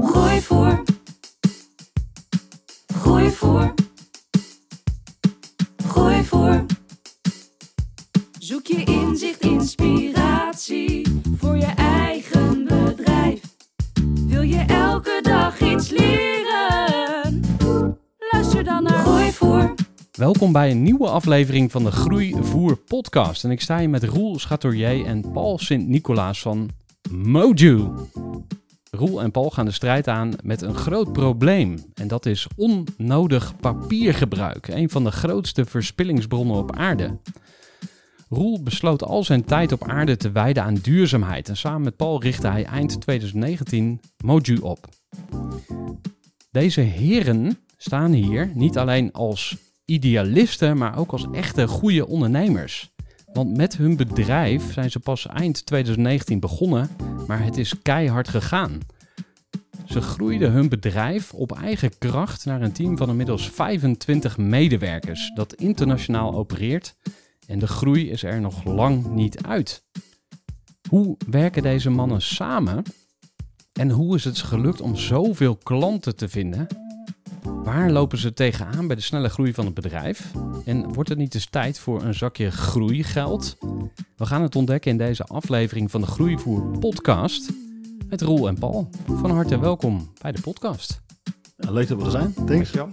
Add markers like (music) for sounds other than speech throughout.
Groeivoer. Groeivoer. Groeivoer. Zoek je inzicht, inspiratie voor je eigen bedrijf. Wil je elke dag iets leren? Luister dan naar Groeivoer. Welkom bij een nieuwe aflevering van de Groeivoer podcast. En ik sta hier met Roel Chateaurier en Paul Sint-Nicolaas van Moju. Roel en Paul gaan de strijd aan met een groot probleem. En dat is onnodig papiergebruik. Een van de grootste verspillingsbronnen op aarde. Roel besloot al zijn tijd op aarde te wijden aan duurzaamheid. En samen met Paul richtte hij eind 2019 Moju op. Deze heren staan hier niet alleen als idealisten, maar ook als echte goede ondernemers. Want met hun bedrijf zijn ze pas eind 2019 begonnen, maar het is keihard gegaan. Ze groeiden hun bedrijf op eigen kracht naar een team van inmiddels 25 medewerkers dat internationaal opereert en de groei is er nog lang niet uit. Hoe werken deze mannen samen en hoe is het gelukt om zoveel klanten te vinden? Waar lopen ze tegenaan bij de snelle groei van het bedrijf? En wordt het niet eens tijd voor een zakje groeigeld? We gaan het ontdekken in deze aflevering van de Groeivoer podcast met Roel en Paul. Van harte welkom bij de podcast. Ja, leuk dat we er zijn. Thanks, Jan.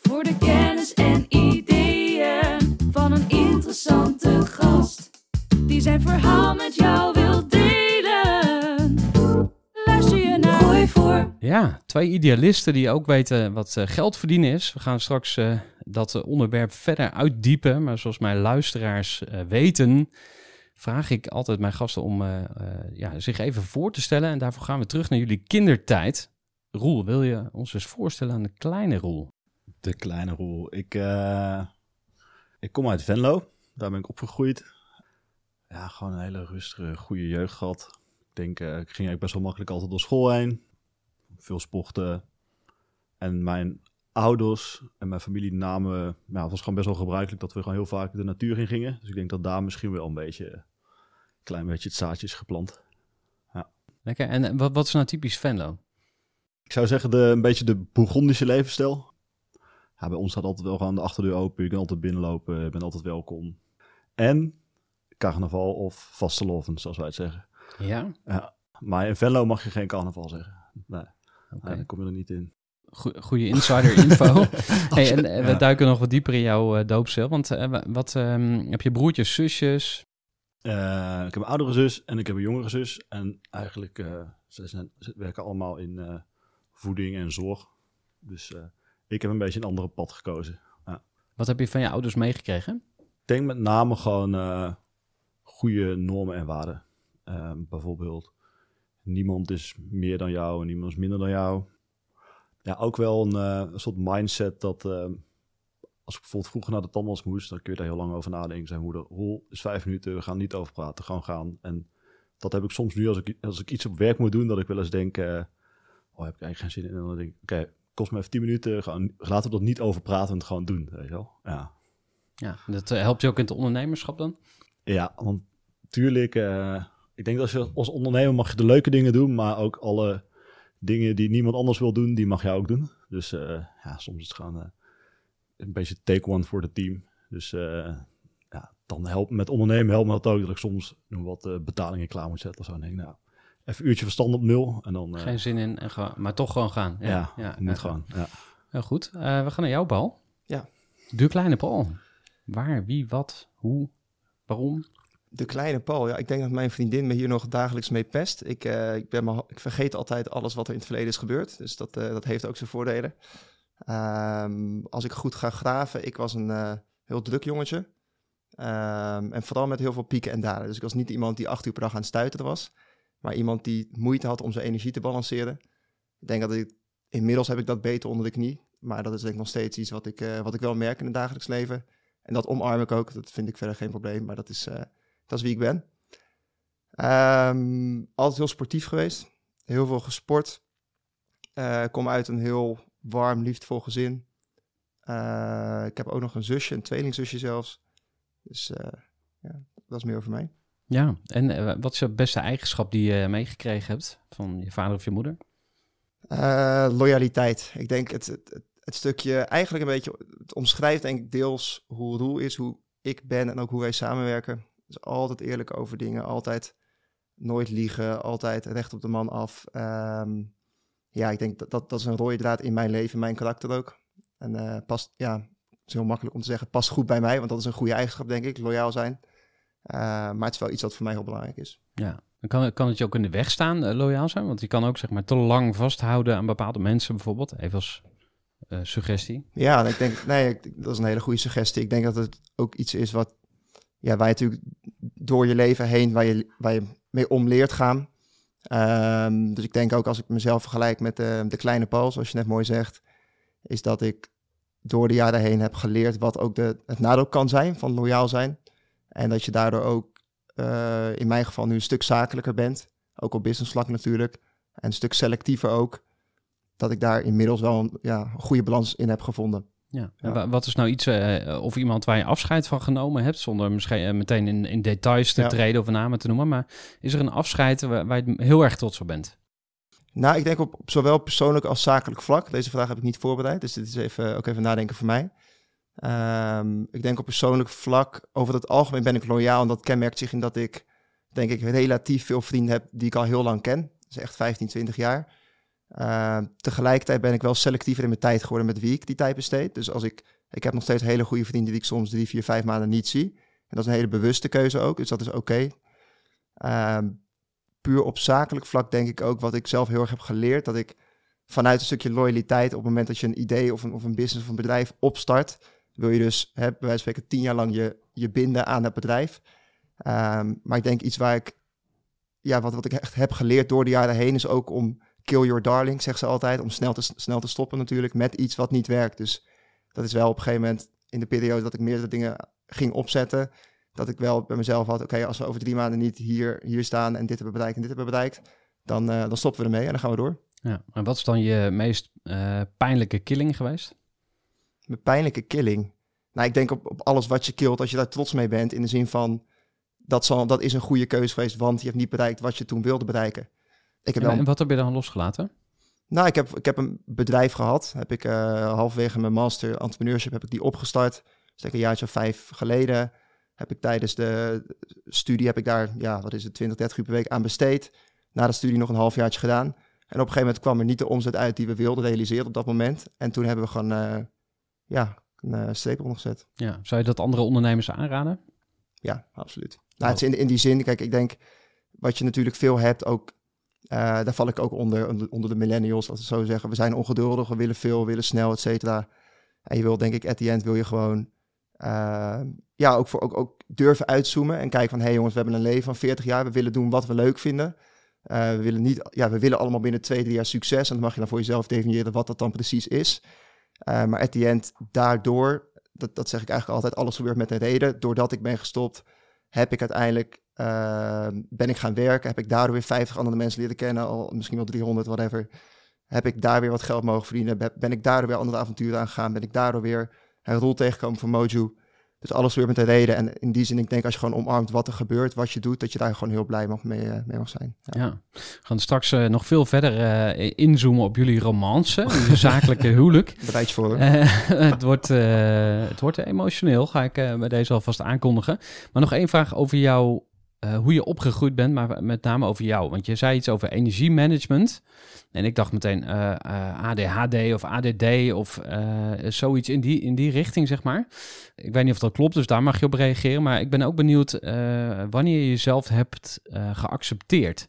Voor de kennis en ideeën van een interessante gast. Die zijn verhaal met jou wil Ja, twee idealisten die ook weten wat eh, geld verdienen is. We gaan straks eh, dat onderwerp verder uitdiepen. Maar zoals mijn luisteraars eh, weten, vraag ik altijd mijn gasten om eh, eh, ja, zich even voor te stellen. En daarvoor gaan we terug naar jullie kindertijd. Roel, wil je ons eens voorstellen aan de kleine Roel? De kleine Roel. Ik, eh, ik kom uit Venlo. Daar ben ik opgegroeid. Ja, gewoon een hele rustige, goede jeugd gehad. Ik denk, eh, ik ging eigenlijk best wel makkelijk altijd door school heen. Veel sporten. En mijn ouders en mijn familie namen... Ja, het was gewoon best wel gebruikelijk dat we gewoon heel vaak de natuur in gingen. Dus ik denk dat daar misschien wel een beetje... Een klein beetje het zaadje is geplant. Lekker. En eh, wat, wat is nou typisch Venlo? Ik zou zeggen de, een beetje de Bourgondische levensstijl. Ja, bij ons staat altijd wel gewoon de achterdeur open. Je kunt altijd binnenlopen. Je bent altijd welkom. En carnaval of vastelovend, zoals wij het zeggen. Ja, Ja. Maar in Venlo mag je geen carnaval zeggen. Nee, nee, daar kom je er niet in. Goe- Goede insider info. (laughs) hey, en eh, we duiken nog wat dieper in jouw uh, doopcel. Want eh, wa- wat ehm, heb je broertjes, zusjes? Eh, ik heb een oudere zus en ik heb een jongere zus. En eigenlijk, eh ze, zijn, ze werken allemaal in eh, voeding en zorg. Dus eh, ik heb een beetje een andere pad gekozen. Wat heb je van je ouders meegekregen? Ik denk met name gewoon eh, goede normen en waarden. Ehm, bijvoorbeeld, niemand is meer dan jou en niemand is minder dan jou. Ja, ook wel een, eh, soort mindset dat ehm, als ik bijvoorbeeld vroeger naar de tandarts moest, dan kun je daar heel lang over nadenken. Zijn moeder, rol is vijf minuten, we gaan niet over praten, gewoon gaan. En dat heb ik soms nu als ik, als ik iets op werk moet doen, dat ik wel eens denk, eh, oh, heb ik eigenlijk geen zin in. En dan denk ik, oké, kost me even tien minuten, gewoon, laten we er niet over praten en het gewoon doen, weet je wel. Ja. Ja, dat eh, helpt je ook in het ondernemerschap dan? Ja, want natuurlijk, eh, ik denk dat als je als ondernemer mag je de leuke dingen doen, maar ook alle dingen die niemand anders wil doen, die mag jij ook doen. Dus eh, ja, soms is het gewoon eh, een beetje take one voor het team. Dus eh, ja, dan helpt met ondernemen helpt me dat ook dat ik soms nog wat eh, betalingen klaar moet zetten. of Zo. En denk, nou, even een uurtje verstand op nul. En dan, eh, Geen zin in, en gewoon- maar toch gewoon gaan. Ja, ja, ja, moet ja. gewoon. Ja. Heel goed. Eh, we gaan naar jou, Paul. Ja. De kleine Paul. Waar, wie, wat, hoe, waarom? De kleine Paul, ja, ik denk dat mijn vriendin me hier nog dagelijks mee pest. Ik, eh, ik, ben ik vergeet altijd alles wat er in het verleden is gebeurd. Dus dat, eh, dat heeft ook zijn voordelen. Ehm, als ik goed ga graven, ik was een eh, heel druk jongetje. Ehm, en vooral met heel veel pieken en dalen. Dus ik was niet iemand die acht uur per dag aan het was. Maar iemand die moeite had om zijn energie te balanceren. Ik denk dat ik, inmiddels heb ik dat beter onder de knie. Maar dat is denk ik nog steeds iets wat ik, wat ik wel merk in het dagelijks leven. En dat omarm ik ook. Dat vind ik verder geen probleem. Maar dat is, dat is wie ik ben. Ehm, altijd heel sportief geweest. Heel veel gesport. Eh, kom uit een heel warm, liefdevol gezin. Eh, ik heb ook nog een zusje, een tweelingzusje zelfs. Dus eh, ja, dat is meer over mij. Ja, en wat is de beste eigenschap die je meegekregen hebt van je vader of je moeder? Loyaliteit. Ik denk het, het, het, het stukje eigenlijk een beetje, het omschrijft denk ik deels hoe Roel is, hoe ik ben en ook hoe wij samenwerken. Dus altijd eerlijk over dingen, altijd nooit liegen, altijd recht op de man af. Ehm, ja, ik denk dat, dat dat is een rode draad in mijn leven, mijn karakter ook. En eh, past, ja, het is heel makkelijk om te zeggen, past goed bij mij, want dat is een goede eigenschap denk ik, loyaal zijn. Eh, maar het is wel iets wat voor mij heel belangrijk is. Ja. Dan kan, kan het je ook in de weg staan, eh, loyaal zijn? Want je kan ook zeg maar te lang vasthouden aan bepaalde mensen bijvoorbeeld. Even als suggestie. Ja, ik denk, nee, ik- dat is een hele goede suggestie. Ik denk dat het ook iets is wat, ja, waar je natuurlijk door je leven heen, waar je, waar je mee om leert gaan. Ehm, dus ik denk ook als ik mezelf vergelijk met de, de kleine Paul, zoals je net mooi zegt, is dat ik door de jaren heen heb geleerd wat ook de, het nadeel kan zijn van loyaal zijn. En dat je daardoor ook, eh, in mijn geval nu een stuk zakelijker bent, ook op business vlak natuurlijk, en een stuk selectiever ook dat ik daar inmiddels wel een goede balans in heb gevonden. Ja. Wat is nou iets, eh, of iemand waar je afscheid van genomen hebt, zonder misschien eh, meteen in, in details te Ja. treden of namen te noemen, maar is er een afscheid waar, waar je heel erg trots op bent? Nou, ik denk op, op zowel persoonlijk als zakelijk vlak. Deze vraag heb ik niet voorbereid, dus dit is even, ook even nadenken voor mij. Ehm, ik denk op persoonlijk vlak, over het algemeen ben ik loyaal. En dat kenmerkt zich in dat ik, denk ik, relatief veel vrienden heb die ik al heel lang ken. Dat is echt 15, 20 jaar. Ehm, tegelijkertijd ben ik wel selectiever in mijn tijd geworden met wie ik die tijd besteed. Dus als ik, ik heb nog steeds hele goede vrienden die ik soms drie, vier, vijf maanden niet zie. En dat is een hele bewuste keuze ook, dus dat is oké. Ehm, puur op zakelijk vlak denk ik ook wat ik zelf heel erg heb geleerd. Dat ik vanuit een stukje loyaliteit op het moment dat je een idee of een, of een business of een bedrijf opstart, wil je dus hè, bij wijze van spreken tien jaar lang je, je binden aan het bedrijf. Ehm, maar ik denk iets waar ik, ja, wat, wat ik echt heb geleerd door de jaren heen is ook om kill your darling, zegt ze altijd, om snel te, snel te stoppen natuurlijk met iets wat niet werkt. Dus dat is wel op een gegeven moment in de periode dat ik meerdere dingen ging opzetten, dat ik wel bij mezelf had, oké, als we over drie maanden niet hier, hier staan en dit hebben bereikt en dit hebben bereikt, dan, eh, dan stoppen we ermee en dan gaan we door. Ja. En wat is dan je meest eh, pijnlijke killing geweest? Mijn pijnlijke killing. Nou, ik denk op, op alles wat je killt, als je daar trots mee bent, in de zin van, dat, zal, dat is een goede keuze geweest, want je hebt niet bereikt wat je toen wilde bereiken. Ik heb En, wat heb je dan losgelaten? nou, ik heb, ik heb een bedrijf gehad, heb ik eh, halverwege mijn master entrepreneurship, heb ik die opgestart. Dus een jaartje of vijf geleden heb ik tijdens de studie, heb ik daar, ja, wat is het, 20, 30 uur per week aan besteed. Na de studie nog een halfjaartje gedaan. En op een gegeven moment kwam er niet de omzet uit die we wilden realiseren op dat moment. En toen hebben we gewoon, eh, ja, een uh, streep eronder gezet. Ja. Zou je dat andere ondernemers aanraden? Ja, absoluut. Nou, het is in, in die zin, kijk, ik denk wat je natuurlijk veel hebt, ook, eh, daar val ik ook onder, onder- de millennials, als we zo zeggen. We zijn ongeduldig, we willen veel, we willen snel, et cetera. En je wil, denk ik, at the end wil je gewoon, eh, ja, ook, voor, ook, ook durven uitzoomen en kijken van, hé hey jongens, we hebben een leven van 40 jaar, we willen doen wat we leuk vinden. Eh, we willen niet, ja, we willen allemaal binnen twee, drie jaar succes. En dan mag je dan voor jezelf definiëren wat dat dan precies is. Maar at the end, daardoor, dat, dat zeg ik eigenlijk altijd, alles gebeurt met een reden. Doordat ik ben gestopt, heb ik uiteindelijk, eh, ben ik gaan werken. Heb ik daardoor weer 50 andere mensen leren kennen, al misschien wel 300, whatever. Heb ik daar weer wat geld mogen verdienen. Ben, ik daardoor weer andere avonturen aangegaan. Ben ik daardoor weer een rol tegengekomen van Moju. Dus alles gebeurt met een reden. En in die zin, ik denk als je gewoon omarmt wat er gebeurt, wat je doet, dat je daar gewoon heel blij mag mee, eh, mee mag zijn. Ja. Ja. We gaan straks eh, nog veel verder eh, inzoomen op jullie romance, jullie (laughs) zakelijke huwelijk. Bereid je voor. (laughs) het, wordt, het wordt emotioneel, ga ik bij deze alvast aankondigen. Maar nog één vraag over jouw eh, hoe je opgegroeid bent, maar met name over jou. Want je zei iets over energiemanagement. En ik dacht meteen eh, eh, ADHD of ADD of zoiets in die, in die richting, zeg maar. Ik weet niet of dat klopt, dus daar mag je op reageren. Maar ik ben ook benieuwd wanneer je jezelf hebt geaccepteerd.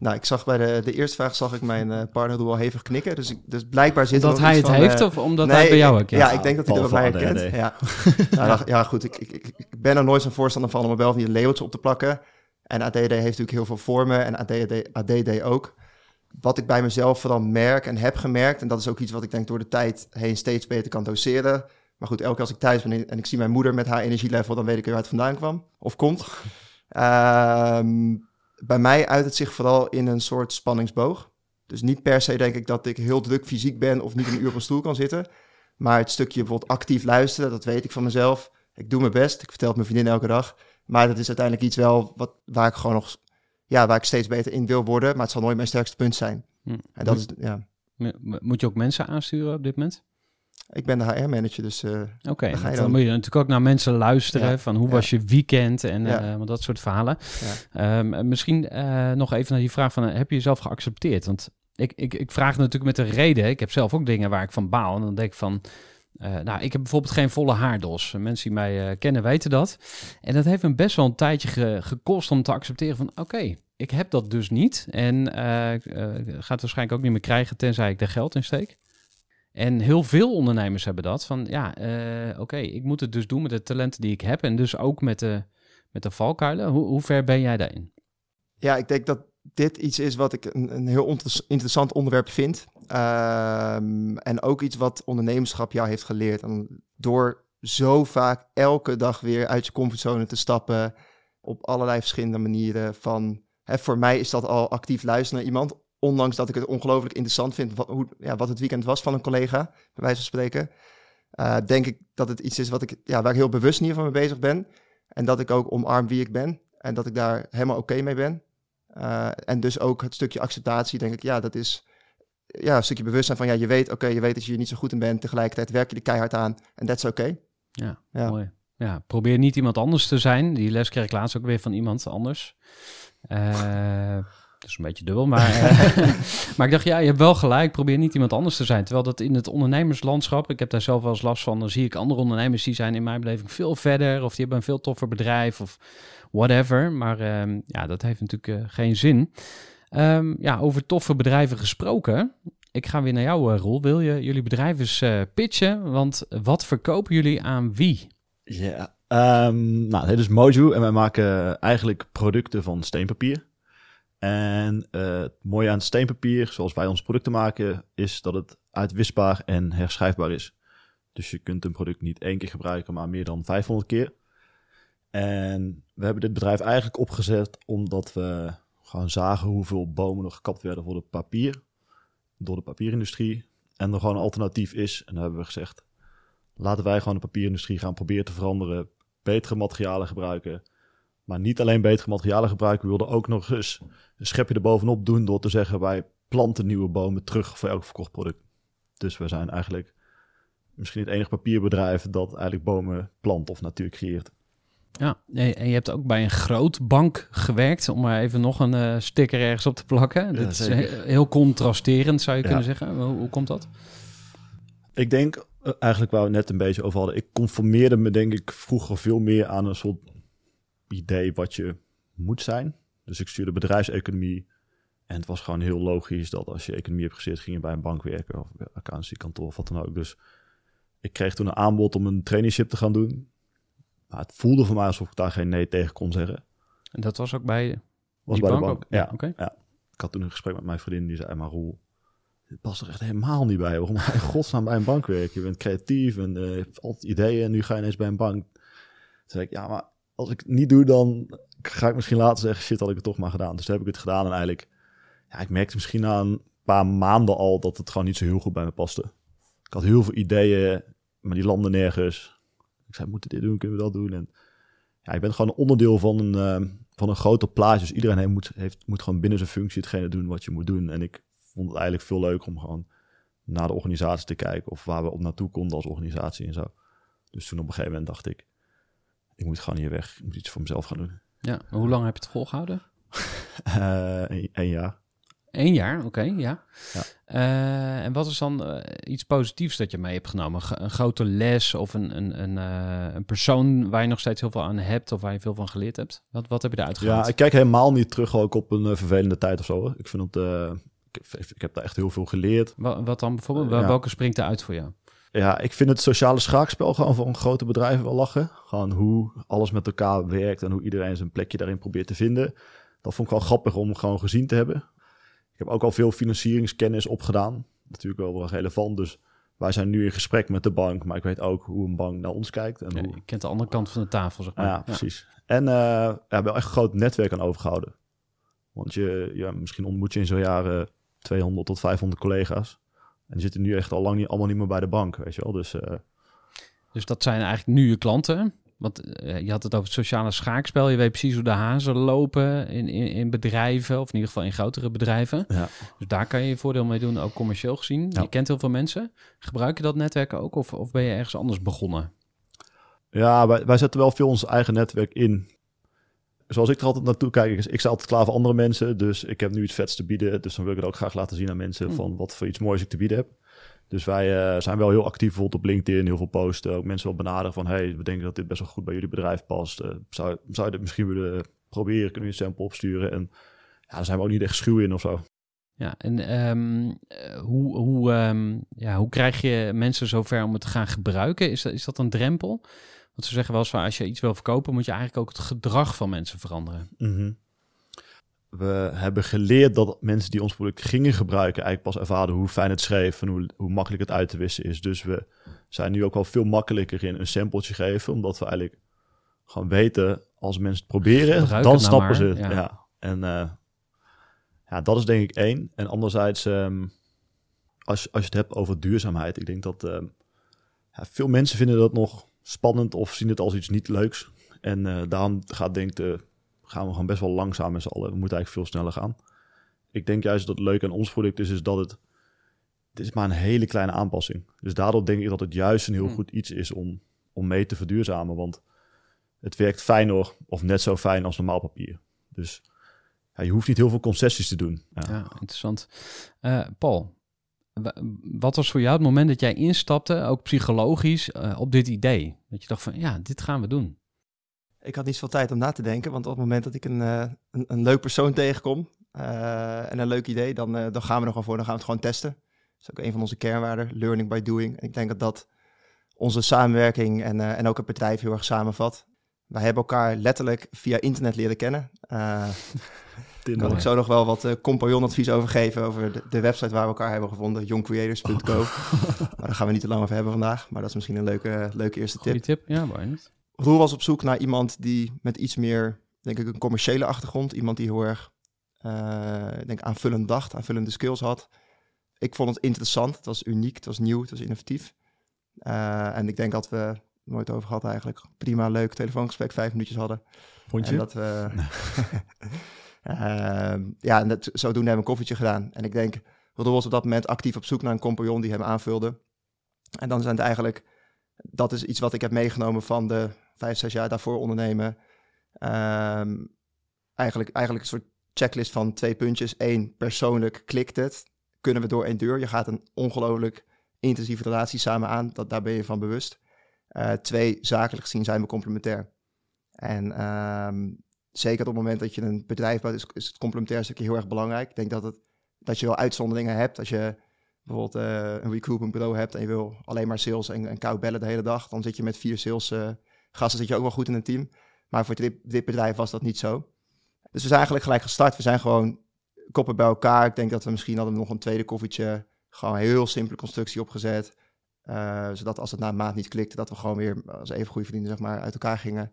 Nou, ik zag bij de, de eerste vraag zag ik mijn eh, partner Roel hevig knikken. Dus, ik, dus blijkbaar zit er Omdat nog hij iets het van, heeft eh, of omdat nee, hij bij jou herkent? Ja, ik denk dat hij er bij mij herkent. Ja. (laughs) Nou, ja, goed, ik, ik, ik, ben er nooit zo'n voorstander van om er wel van labeltjes op te plakken. En ADD heeft natuurlijk heel veel vormen en ADD, ADD ook. Wat ik bij mezelf vooral merk en heb gemerkt, en dat is ook iets wat ik denk door de tijd heen steeds beter kan doseren. Maar goed, elke keer als ik thuis ben en ik zie mijn moeder met haar energielevel, dan weet ik waar het vandaan kwam of komt. (laughs) Ehm, bij mij uit het zich vooral in een soort spanningsboog. Dus niet per se denk ik dat ik heel druk fysiek ben of niet een uur op een stoel kan zitten. Maar het stukje bijvoorbeeld actief luisteren, dat weet ik van mezelf. Ik doe mijn best, ik vertel het mijn vriendin elke dag. Maar dat is uiteindelijk iets wel wat, waar ik gewoon nog, ja, waar ik steeds beter in wil worden. Maar het zal nooit mijn sterkste punt zijn. Hm. En dat is, ja, Mo- Moet je ook mensen aansturen op dit moment? Ik ben de HR-manager, dus eh, Oké, Dan dan, dan. moet je natuurlijk ook naar mensen luisteren Ja, van hoe ja. was je weekend en Ja. eh, dat soort verhalen. Ja. Ehm, misschien eh, nog even naar die vraag van, heb je jezelf geaccepteerd? Want ik, ik, ik vraag natuurlijk met een reden. Ik heb zelf ook dingen waar ik van baal. En dan denk ik van, nou, ik heb bijvoorbeeld geen volle haardos. Mensen die mij kennen weten dat. En dat heeft me best wel een tijdje ge- gekost om te accepteren van, oké, ik heb dat dus niet. En ik, eh, ga het waarschijnlijk ook niet meer krijgen tenzij ik er geld in steek. En heel veel ondernemers hebben dat. Van ja, eh, oké, ik moet het dus doen met de talenten die ik heb. En dus ook met de, met de valkuilen. Hoe, hoe ver ben jij daarin? Ja, ik denk dat dit iets is wat ik een, een heel interessant onderwerp vind. Ehm, en ook iets wat ondernemerschap jou heeft geleerd. Door zo vaak elke dag weer uit je comfortzone te stappen. Op allerlei verschillende manieren. Van, hè, voor mij is dat al actief luisteren naar iemand. Ondanks dat ik het ongelooflijk interessant vind wat, hoe, ja, wat het weekend was van een collega, bij wijze van spreken. eh, denk ik dat het iets is wat ik, ja, waar ik heel bewust in ieder geval mee bezig ben. En dat ik ook omarm wie ik ben. En dat ik daar helemaal oké mee ben. Uh, en dus ook het stukje acceptatie, denk ik, ja, dat is ja, een stukje bewustzijn van, ja, je weet, oké, je weet dat je er niet zo goed in bent, tegelijkertijd werk je er keihard aan en dat is oké. Ja, Ja. mooi. Ja, probeer niet iemand anders te zijn. Die les kreeg ik laatst ook weer van iemand anders. Eh dat is een beetje dubbel, maar, eh, (laughs) maar ik dacht, ja, je hebt wel gelijk. Probeer niet iemand anders te zijn. Terwijl dat in het ondernemerslandschap, ik heb daar zelf wel eens last van. Dan zie ik andere ondernemers die zijn in mijn beleving veel verder. Of die hebben een veel toffer bedrijf of whatever. Maar ehm, ja, dat heeft natuurlijk eh, geen zin. Ehm, ja, over toffe bedrijven gesproken. Ik ga weer naar jou, eh, Roel. Wil je jullie bedrijf eens eh, pitchen? Want wat verkopen jullie aan wie? Ja, ehm, nou, dit is Moju en wij maken eigenlijk producten van steenpapier. En eh, het mooie aan steenpapier, zoals wij onze producten maken, is dat het uitwisbaar en herschrijfbaar is. Dus je kunt een product niet één keer gebruiken, maar meer dan 500 keer. En we hebben dit bedrijf eigenlijk opgezet omdat we gewoon zagen hoeveel bomen er gekapt werden voor het papier. Door de papierindustrie. En er gewoon een alternatief is. En dan hebben we gezegd, laten wij gewoon de papierindustrie gaan proberen te veranderen. Betere materialen gebruiken. Maar niet alleen betere materialen gebruiken. We wilden ook nog eens een schepje erbovenop doen door te zeggen, wij planten nieuwe bomen terug voor elk verkocht product. Dus we zijn eigenlijk misschien het enige papierbedrijf dat eigenlijk bomen plant of natuur creëert. Ja, en je hebt ook bij een groot bank gewerkt, om maar even nog een uh, sticker ergens op te plakken. Dit is zeker. heel contrasterend, zou je Ja. kunnen zeggen. Hoe, hoe komt dat? Ik denk eh, eigenlijk waar we net een beetje over hadden. Ik conformeerde me denk ik vroeger veel meer aan een soort idee wat je moet zijn. Dus ik stuurde bedrijfseconomie. En het was gewoon heel logisch dat als je economie hebt gezet, ging je bij een bank werken of bij een accountancykantoor of wat dan ook. Dus ik kreeg toen een aanbod om een traineeship te gaan doen. Maar het voelde voor mij alsof ik daar geen nee tegen kon zeggen. En dat was ook bij, Was bij de bank? ook? Ja, oké. Ik had toen een gesprek met mijn vriendin die zei, maar Roel, dit past er echt helemaal niet bij. Waarom ga je godsnaam bij een bank werken? Je bent creatief en eh, je hebt altijd ideeën en nu ga je ineens bij een bank. Toen zei ik, ja, maar als ik het niet doe, dan ga ik misschien later zeggen, shit, had ik het toch maar gedaan. Dus toen heb ik het gedaan en eigenlijk, ja, ik merkte misschien na een paar maanden al dat het gewoon niet zo heel goed bij me paste. Ik had heel veel ideeën, maar die landen nergens. Ik zei, moeten dit doen, kunnen we dat doen? En ja, je bent gewoon een onderdeel van een, eh, van een groter plaatje. Dus iedereen heeft, moet, moet gewoon binnen zijn functie hetgene doen wat je moet doen. En ik vond het eigenlijk veel leuker om gewoon naar de organisatie te kijken. Of waar we op naartoe konden als organisatie en zo. Dus toen op een gegeven moment dacht ik, ik moet gewoon hier weg. Ik moet iets voor mezelf gaan doen. Ja, maar hoe lang heb je het volgehouden? (laughs) Eh een, een jaar. Eén jaar, oké, ja. Ja. Eh, en wat is dan eh, iets positiefs dat je mee hebt genomen? Ge- Een grote les of een, een, een, eh, een persoon waar je nog steeds heel veel aan hebt of waar je veel van geleerd hebt? Wat, wat heb je eruit gehaald? Ja, ik kijk helemaal niet terug ook op een eh, vervelende tijd of zo. hoor. Ik vind het, eh, ik, heb- ik heb daar echt heel veel geleerd. Wa- wat dan bijvoorbeeld? Ja. Welke springt eruit voor jou? Ja, ik vind het sociale schaakspel gewoon voor een grote bedrijven wel lachen. Gewoon hoe alles met elkaar werkt en hoe iedereen zijn plekje daarin probeert te vinden. Dat vond ik wel grappig om gewoon gezien te hebben. Ik heb ook al veel financieringskennis opgedaan. Natuurlijk wel wel relevant. Dus wij zijn nu in gesprek met de bank. Maar ik weet ook hoe een bank naar ons kijkt. En Ja, hoe, je kent de andere kant van de tafel, zeg maar. ja, precies. En ja, we hebben echt een groot netwerk aan overgehouden. Want je, ja, misschien ontmoet je in zo'n jaar eh, 200 tot 500 collega's. En die zitten nu echt al lang niet, allemaal niet meer bij de bank, weet je wel. Dus eh, Dus dat zijn eigenlijk nu je klanten. Want eh, je had het over het sociale schaakspel. Je weet precies hoe de hazen lopen in, in, in bedrijven, of in ieder geval in grotere bedrijven. ja. Dus daar kan je je voordeel mee doen, ook commercieel gezien. Ja. Je kent heel veel mensen. Gebruik je dat netwerk ook of, of ben je ergens anders begonnen? Ja, wij, wij zetten wel veel ons eigen netwerk in. Zoals ik er altijd naartoe kijk, is, ik sta altijd klaar voor andere mensen. Dus ik heb nu iets vets te bieden. Dus dan wil ik het ook graag laten zien aan mensen Hmm. van wat voor iets moois ik te bieden heb. Dus wij eh, zijn wel heel actief bijvoorbeeld op LinkedIn, heel veel posten. Ook mensen wel benaderen van, hey, we denken dat dit best wel goed bij jullie bedrijf past. Eh, zou, zou je dit misschien willen proberen? Kunnen we je een sample opsturen? En ja, daar zijn we ook niet echt schuw in of zo. Ja, en ehm, eh, hoe, hoe, ehm, ja, hoe krijg je mensen zover om het te gaan gebruiken? Is dat, is dat een drempel? Want ze zeggen wel eens van als je iets wil verkopen, moet je eigenlijk ook het gedrag van mensen veranderen. Mhm. We hebben geleerd dat mensen die ons product gingen gebruiken, eigenlijk pas ervaren hoe fijn het schreef en hoe, hoe makkelijk het uit te wissen is. Dus we zijn nu ook wel veel makkelijker in een sampletje geven, omdat we eigenlijk gewoon weten, als mensen het proberen, Gebruik dan het nou snappen ze maar, het. ja. Ja. En eh, ja, dat is denk ik één. En anderzijds, ehm, als, als je het hebt over duurzaamheid, ik denk dat ehm, ja, veel mensen vinden dat nog spannend of zien het als iets niet leuks. En eh, daarom gaat denk ik de gaan we gewoon best wel langzaam met z'n allen. We moeten eigenlijk veel sneller gaan. Ik denk juist dat het leuk aan ons product is, is dat het... Dit is maar een hele kleine aanpassing. Dus daardoor denk ik dat het juist een heel Hmm. goed iets is om, om mee te verduurzamen. Want het werkt fijner of net zo fijn als normaal papier. Dus ja, je hoeft niet heel veel concessies te doen. Ja. Ja, interessant. Eh, Paul, wat was voor jou het moment dat jij instapte, ook psychologisch, eh, op dit idee? Dat je dacht van, ja, dit gaan we doen. Ik had niet zoveel tijd om na te denken, want op het moment dat ik een, eh, een, een leuk persoon tegenkom eh, en een leuk idee, dan, dan gaan we er gewoon voor. Dan gaan we het gewoon testen. Dat is ook een van onze kernwaarden, learning by doing. En ik denk dat dat onze samenwerking en, en ook het bedrijf heel erg samenvat. Wij hebben elkaar letterlijk via internet leren kennen. (laughs) kan Tinder. ik zo nog wel wat eh compagnonadvies over geven over de, de website waar we elkaar hebben gevonden, youngcreators.co. (laughs) maar daar gaan we niet te lang over hebben vandaag, maar dat is misschien een leuke, leuke eerste tip. Goeie tip. Ja, waarom niet? Roel was op zoek naar iemand die met iets meer, denk ik, een commerciële achtergrond. Iemand die heel erg, eh, ik denk, aanvullend dacht, aanvullende skills had. Ik vond het interessant. Het was uniek, het was nieuw, het was innovatief. Eh, en ik denk dat we nooit over gehad eigenlijk. Prima, leuk telefoongesprek, vijf minuutjes hadden. Vond je? En dat we... (laughs) (laughs) ja, en dat, zodoende hebben we een koffietje gedaan. En ik denk, Roel was op dat moment actief op zoek naar een compagnon die hem aanvulde. En dan zijn het eigenlijk, dat is iets wat ik heb meegenomen van de vijf, zes jaar daarvoor ondernemen. Ehm, eigenlijk, eigenlijk een soort checklist van twee puntjes. Eén, persoonlijk klikt het. Kunnen we door één deur? Je gaat een ongelooflijk intensieve relatie samen aan. Dat, daar ben je van bewust. Eh, twee, zakelijk gezien zijn we complementair. En ehm, zeker op het moment dat je een bedrijf bouwt, is, is het complementair stukje heel erg belangrijk. Ik denk dat, het, dat je wel uitzonderingen hebt. Als je bijvoorbeeld eh, een recruitment bureau hebt en je wil alleen maar sales en, en koud bellen de hele dag, dan zit je met vier sales eh, gasten zit je ook wel goed in een team. Maar voor dit, dit bedrijf was dat niet zo. Dus we zijn eigenlijk gelijk gestart. We zijn gewoon koppen bij elkaar. Ik denk dat we misschien hadden nog een tweede koffietje. Gewoon een heel simpele constructie opgezet. Eh, zodat als het na maand niet klikte, dat we gewoon weer als even goede vrienden zeg maar, uit elkaar gingen.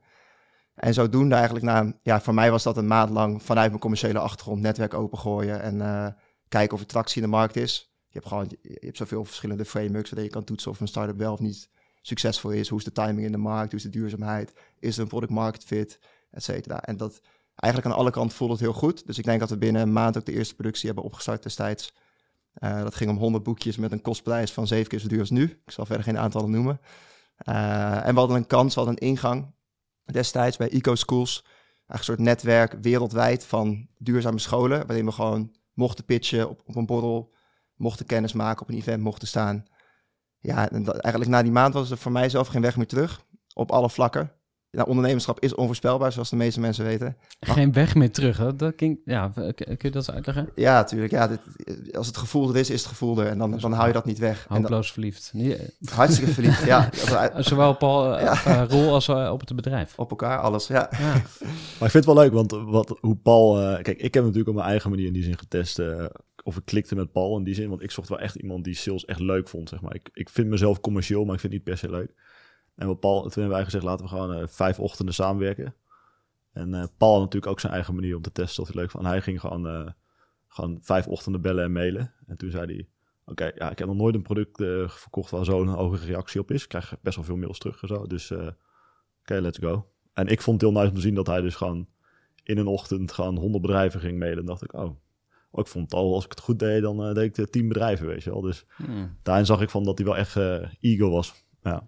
En zodoende eigenlijk na, ja, voor mij was dat een maand lang vanuit mijn commerciële achtergrond netwerk opengooien en eh, kijken of er tractie in de markt is. Je hebt gewoon, je hebt zoveel verschillende frameworks waardoor je kan toetsen of een start-up wel of niet succesvol is. Hoe is de timing in de markt? Hoe is de duurzaamheid? Is er een product market fit? Et cetera. En dat eigenlijk aan alle kanten voelde het heel goed. Dus ik denk dat we binnen een maand ook de eerste productie hebben opgestart destijds. Eh, dat ging om 100 boekjes met een kostprijs van zeven keer zo duur als nu. Ik zal verder geen aantallen noemen. Eh, en we hadden een kans, we hadden een ingang destijds bij Eco Schools. een soort netwerk wereldwijd van duurzame scholen, waarin we gewoon mochten pitchen op, op een borrel, mochten kennis maken, op een event mochten staan. Ja, en eigenlijk na die maand was er voor mij zelf geen weg meer terug, op alle vlakken. Nou, ondernemerschap is onvoorspelbaar, zoals de meeste mensen weten. Geen weg meer terug. Hè? Dat ging, ja, kun je dat eens uitleggen? Ja, natuurlijk. Ja, dit, als het gevoel er is, is het gevoel er. En dan, dan hou je dat niet weg. Dan, Hopeloos verliefd. Nee, hartstikke verliefd. Ja, (laughs) dat we uit- eh, Zowel Paul, eh, Ja. eh, Roel als eh, op het bedrijf. op elkaar, alles. Ja. Ja. (laughs) Maar ik vind het wel leuk, want wat, hoe Paul... eh, kijk, ik heb natuurlijk op mijn eigen manier in die zin getest... eh, of ik klikte met Paul in die zin. Want ik zocht wel echt iemand die sales echt leuk vond, zeg maar. Ik, ik vind mezelf commercieel, maar ik vind het niet per se leuk. En Paul, toen hebben wij gezegd, laten we gewoon eh, vijf ochtenden samenwerken. En eh, Paul had natuurlijk ook zijn eigen manier om te testen of hij leuk. En hij ging gewoon, eh, gewoon vijf ochtenden bellen en mailen. En toen zei hij, oké, ja, ik heb nog nooit een product verkocht waar zo'n hoge reactie op is. Ik krijg best wel veel mails terug en zo. Dus oké, let's go. En ik vond het heel nice om te zien dat hij dus gewoon in een ochtend gewoon 100 bedrijven ging mailen. En dacht ik, oh, oh, ik vond het al, als ik het goed deed, dan deed ik 10 bedrijven, weet je wel. Dus Hmm. daarin zag ik van dat hij wel echt eager was. Ja.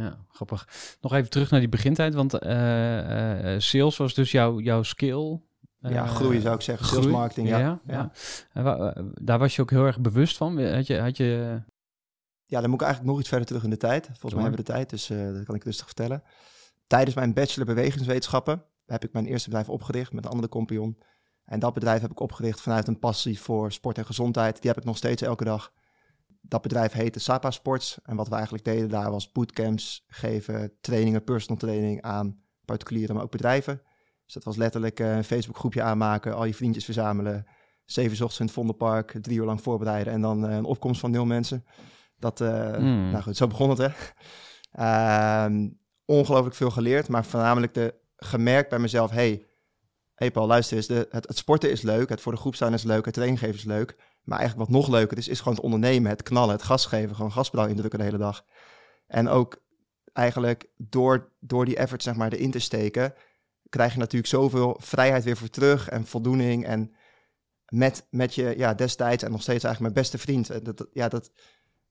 Ja, grappig. Nog even terug naar die begintijd, want eh, eh, sales was dus jouw, jouw skill. ja, Eh, groeien zou ik zeggen. groei. Sales marketing, ja. ja, eh, daar was je ook heel erg bewust van. Had je, had je, Ja, dan moet ik eigenlijk nog iets verder terug in de tijd. Volgens mij hebben we de tijd, dus eh, dat kan ik rustig vertellen. Tijdens mijn bachelor bewegingswetenschappen heb ik mijn eerste bedrijf opgericht met een andere compagnon. En dat bedrijf heb ik opgericht vanuit een passie voor sport en gezondheid. Die heb ik nog steeds elke dag. Dat bedrijf heette Sapa Sports. En wat we eigenlijk deden daar was bootcamps geven, trainingen, personal training aan particulieren, maar ook bedrijven. Dus dat was letterlijk eh, een Facebook groepje aanmaken, al je vriendjes verzamelen. Zeven ochtends in het Vondelpark, drie uur lang voorbereiden en dan eh, een opkomst van nul mensen. Dat, eh, Hmm. nou goed, zo begon het hè. Ehm, ongelooflijk veel geleerd, maar voornamelijk de, gemerkt bij mezelf, hey, hey Paul, luister eens, het, het sporten is leuk, het voor de groep staan is leuk, het training geven is leuk. Maar eigenlijk wat nog leuker is, is gewoon het ondernemen, het knallen, het gas geven, gewoon gaspedaal indrukken de hele dag. En ook eigenlijk door, door die effort zeg maar erin te steken, krijg je natuurlijk zoveel vrijheid weer voor terug en voldoening en met, met je ja, destijds en nog steeds eigenlijk mijn beste vriend. Eh, Dat, dat- ja, dat,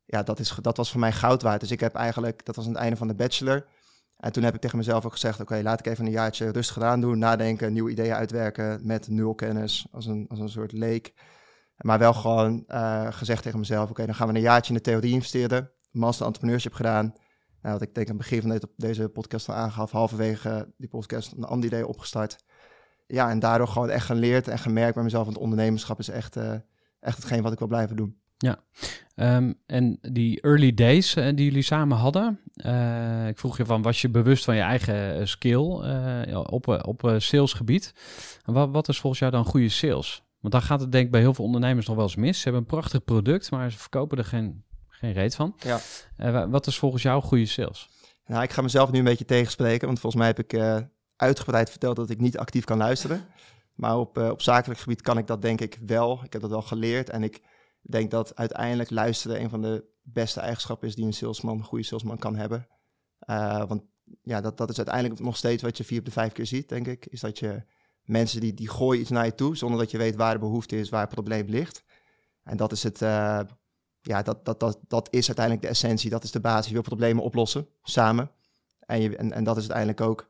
ja dat, is, dat was voor mij goud waard. Dus ik heb eigenlijk, dat was aan het einde van de bachelor. En toen heb ik tegen mezelf ook gezegd, oké, laat ik even een jaartje rustig gedaan doen, nadenken, nieuwe ideeën uitwerken met nul kennis, als een, als een soort leek. Maar wel gewoon eh, gezegd tegen mezelf, oké, dan gaan we een jaartje in de theorie investeren. Master Entrepreneurship gedaan. Nou, wat ik denk aan het begin van deze, podcast al aangaf, halverwege die podcast een ander idee opgestart. Ja, en daardoor gewoon echt geleerd en gemerkt bij mezelf, want ondernemerschap is echt, eh, echt hetgeen wat ik wil blijven doen. Ehm, en die early days eh, die jullie samen hadden, eh, ik vroeg je van, was je bewust van je eigen eh, skill ja, op, op salesgebied? En wat, wat is volgens jou dan goede sales? Want dan gaat het denk ik bij heel veel ondernemers nog wel eens mis. Ze hebben een prachtig product, maar ze verkopen er geen, geen reet van. Ja. Wa- wat is volgens jou goede sales? Nou, ik ga mezelf nu een beetje tegenspreken, want volgens mij heb ik uitgebreid verteld dat ik niet actief kan luisteren. Maar op, op zakelijk gebied kan ik dat denk ik wel. Ik heb dat wel geleerd en ik denk dat uiteindelijk luisteren een van de beste eigenschappen is die een salesman, een goede salesman kan hebben. Eh, want ja, dat, dat is uiteindelijk nog steeds wat je vier op de vijf keer ziet, denk ik. Is dat je mensen die, die gooien iets naar je toe zonder dat je weet waar de behoefte is, waar het probleem ligt. En dat is het, eh, ja, dat, dat, dat, dat is uiteindelijk de essentie, dat is de basis. Je wil problemen oplossen, samen. En, je, en, en dat is uiteindelijk ook,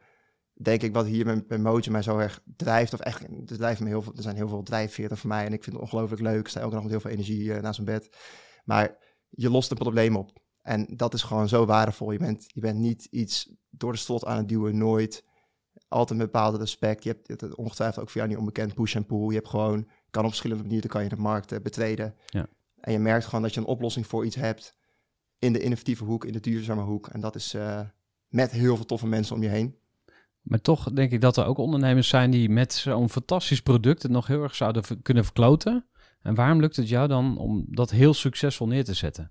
denk ik, wat hier bij Mojo mij zo erg drijft. Of echt, drijft me heel veel, er zijn heel veel drijfveren voor mij en ik vind het ongelooflijk leuk. Ik sta elke dag met heel veel energie uh, naast mijn bed. Maar je lost een probleem op. En dat is gewoon zo waardevol. Je bent, je bent niet iets door de slot aan het duwen, nooit. Altijd een bepaalde respect. Je hebt, het ongetwijfeld ook jou niet onbekend push en pull. Je hebt gewoon, kan op verschillende manieren kan je de markt eh, betreden. Ja. En je merkt gewoon dat je een oplossing voor iets hebt in de innovatieve hoek, in de duurzame hoek. En dat is eh, met heel veel toffe mensen om je heen. Maar toch denk ik dat er ook ondernemers zijn die met zo'n fantastisch product het nog heel erg zouden kunnen verkloten. En waarom lukt het jou dan om dat heel succesvol neer te zetten?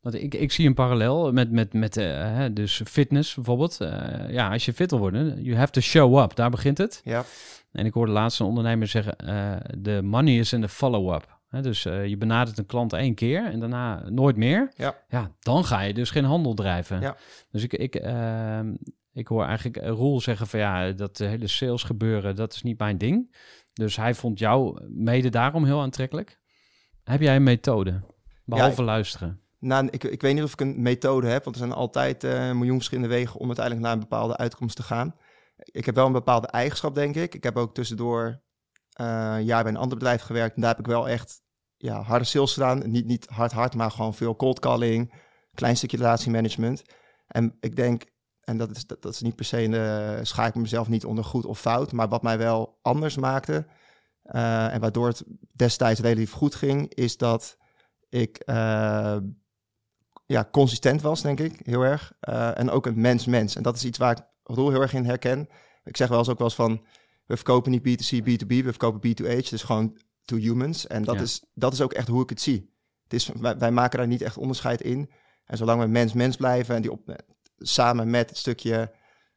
Want ik, ik zie een parallel met, met, met eh, dus fitness bijvoorbeeld. Eh, ja, als je fit wil worden, you have to show up. Daar begint het. Ja, En ik hoorde laatst een ondernemer zeggen, eh, de money is in de follow-up. Dus eh, je benadert een klant één keer en daarna nooit meer. Ja. ja, dan ga je dus geen handel drijven. Ja. Dus ik, ik, ehm, ik hoor eigenlijk eh, Roel zeggen van ja, dat eh, hele sales gebeuren, dat is niet mijn ding. Dus hij vond jou mede daarom heel aantrekkelijk. Heb jij een methode? Behalve luisteren. Nou, ik, ik weet niet of ik een methode heb, want er zijn altijd eh, een miljoen verschillende wegen om uiteindelijk naar een bepaalde uitkomst te gaan. Ik heb wel een bepaalde eigenschap, denk ik. Ik heb ook tussendoor eh, een jaar bij een ander bedrijf gewerkt. En daar heb ik wel echt ja, harde sales gedaan. Niet, niet hard hard, maar gewoon veel cold calling, klein stukje relatiemanagement. En ik denk, en dat is, dat, dat is niet per se, in de, schaak ik mezelf niet onder goed of fout, maar wat mij wel anders maakte eh, en waardoor het destijds relatief goed ging, is dat ik eh, ja, consistent was, denk ik, heel erg. Eh, en ook een mens-mens. En dat is iets waar ik Roel heel erg in herken. Ik zeg wel eens ook wel eens van, we verkopen niet B2C, B2B, we verkopen B2H, dus gewoon to humans. En dat, Ja. is, dat is ook echt hoe ik het zie. Het is, wij, wij maken daar niet echt onderscheid in. En zolang we mens-mens blijven en die op, eh, samen met het stukje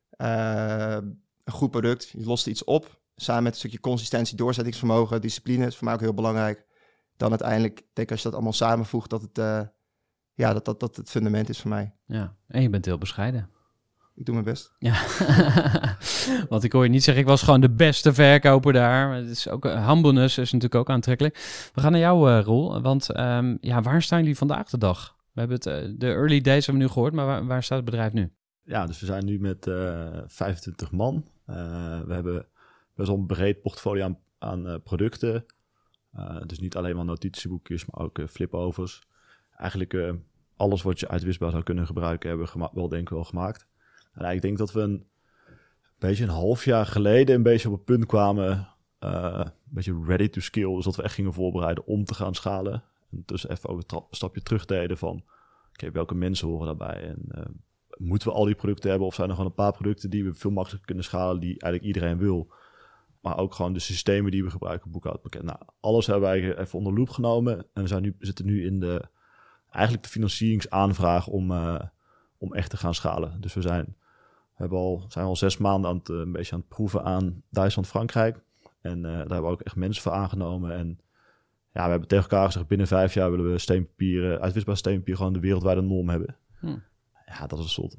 eh, een goed product, je lost iets op, samen met een stukje consistentie, doorzettingsvermogen, discipline is voor mij ook heel belangrijk. Dan uiteindelijk, denk ik als je dat allemaal samenvoegt, dat het, eh, ja, dat, dat, dat het fundament is voor mij. Ja, en je bent heel bescheiden. Ik doe mijn best. Ja, (laughs) want ik hoor je niet zeggen, ik was gewoon de beste verkoper daar. Maar het is ook, uh, humbleness is natuurlijk ook aantrekkelijk. We gaan naar jou, uh, Roel. Want um, ja, waar staan jullie vandaag de dag? We hebben het, uh, de early days hebben we nu gehoord, maar waar, waar staat het bedrijf nu? Ja, dus we zijn nu met uh, 25 man. Uh, we hebben best wel een breed portfolio aan, aan producten. Dus niet alleen maar notitieboekjes, maar ook flipovers. Eigenlijk alles wat je uitwisbaar zou kunnen gebruiken, hebben we wel denk ik wel gemaakt. En ik denk dat we een beetje een half jaar geleden een beetje op het punt kwamen, een beetje ready to scale. Dus dat we echt gingen voorbereiden om te gaan schalen. En dus even ook een stapje terug deden van, oké, welke mensen horen daarbij? En uh, moeten we al die producten hebben of zijn er gewoon een paar producten die we veel makkelijker kunnen schalen, die eigenlijk iedereen wil? Maar ook gewoon de systemen die we gebruiken, boekhoudpakket. Nou, alles hebben wij even onder loep genomen. En we zijn nu, zitten nu in de, eigenlijk de financieringsaanvraag om, uh, om echt te gaan schalen. Dus we zijn, hebben al, zijn al zes maanden aan het, uh, een beetje aan het proeven aan Duitsland, Frankrijk. En daar hebben we ook echt mensen voor aangenomen. En ja, we hebben tegen elkaar gezegd, binnen vijf jaar willen we steenpapier, uitwisbaar steenpapier, gewoon de wereldwijde norm hebben. Hm. Ja, dat is een soort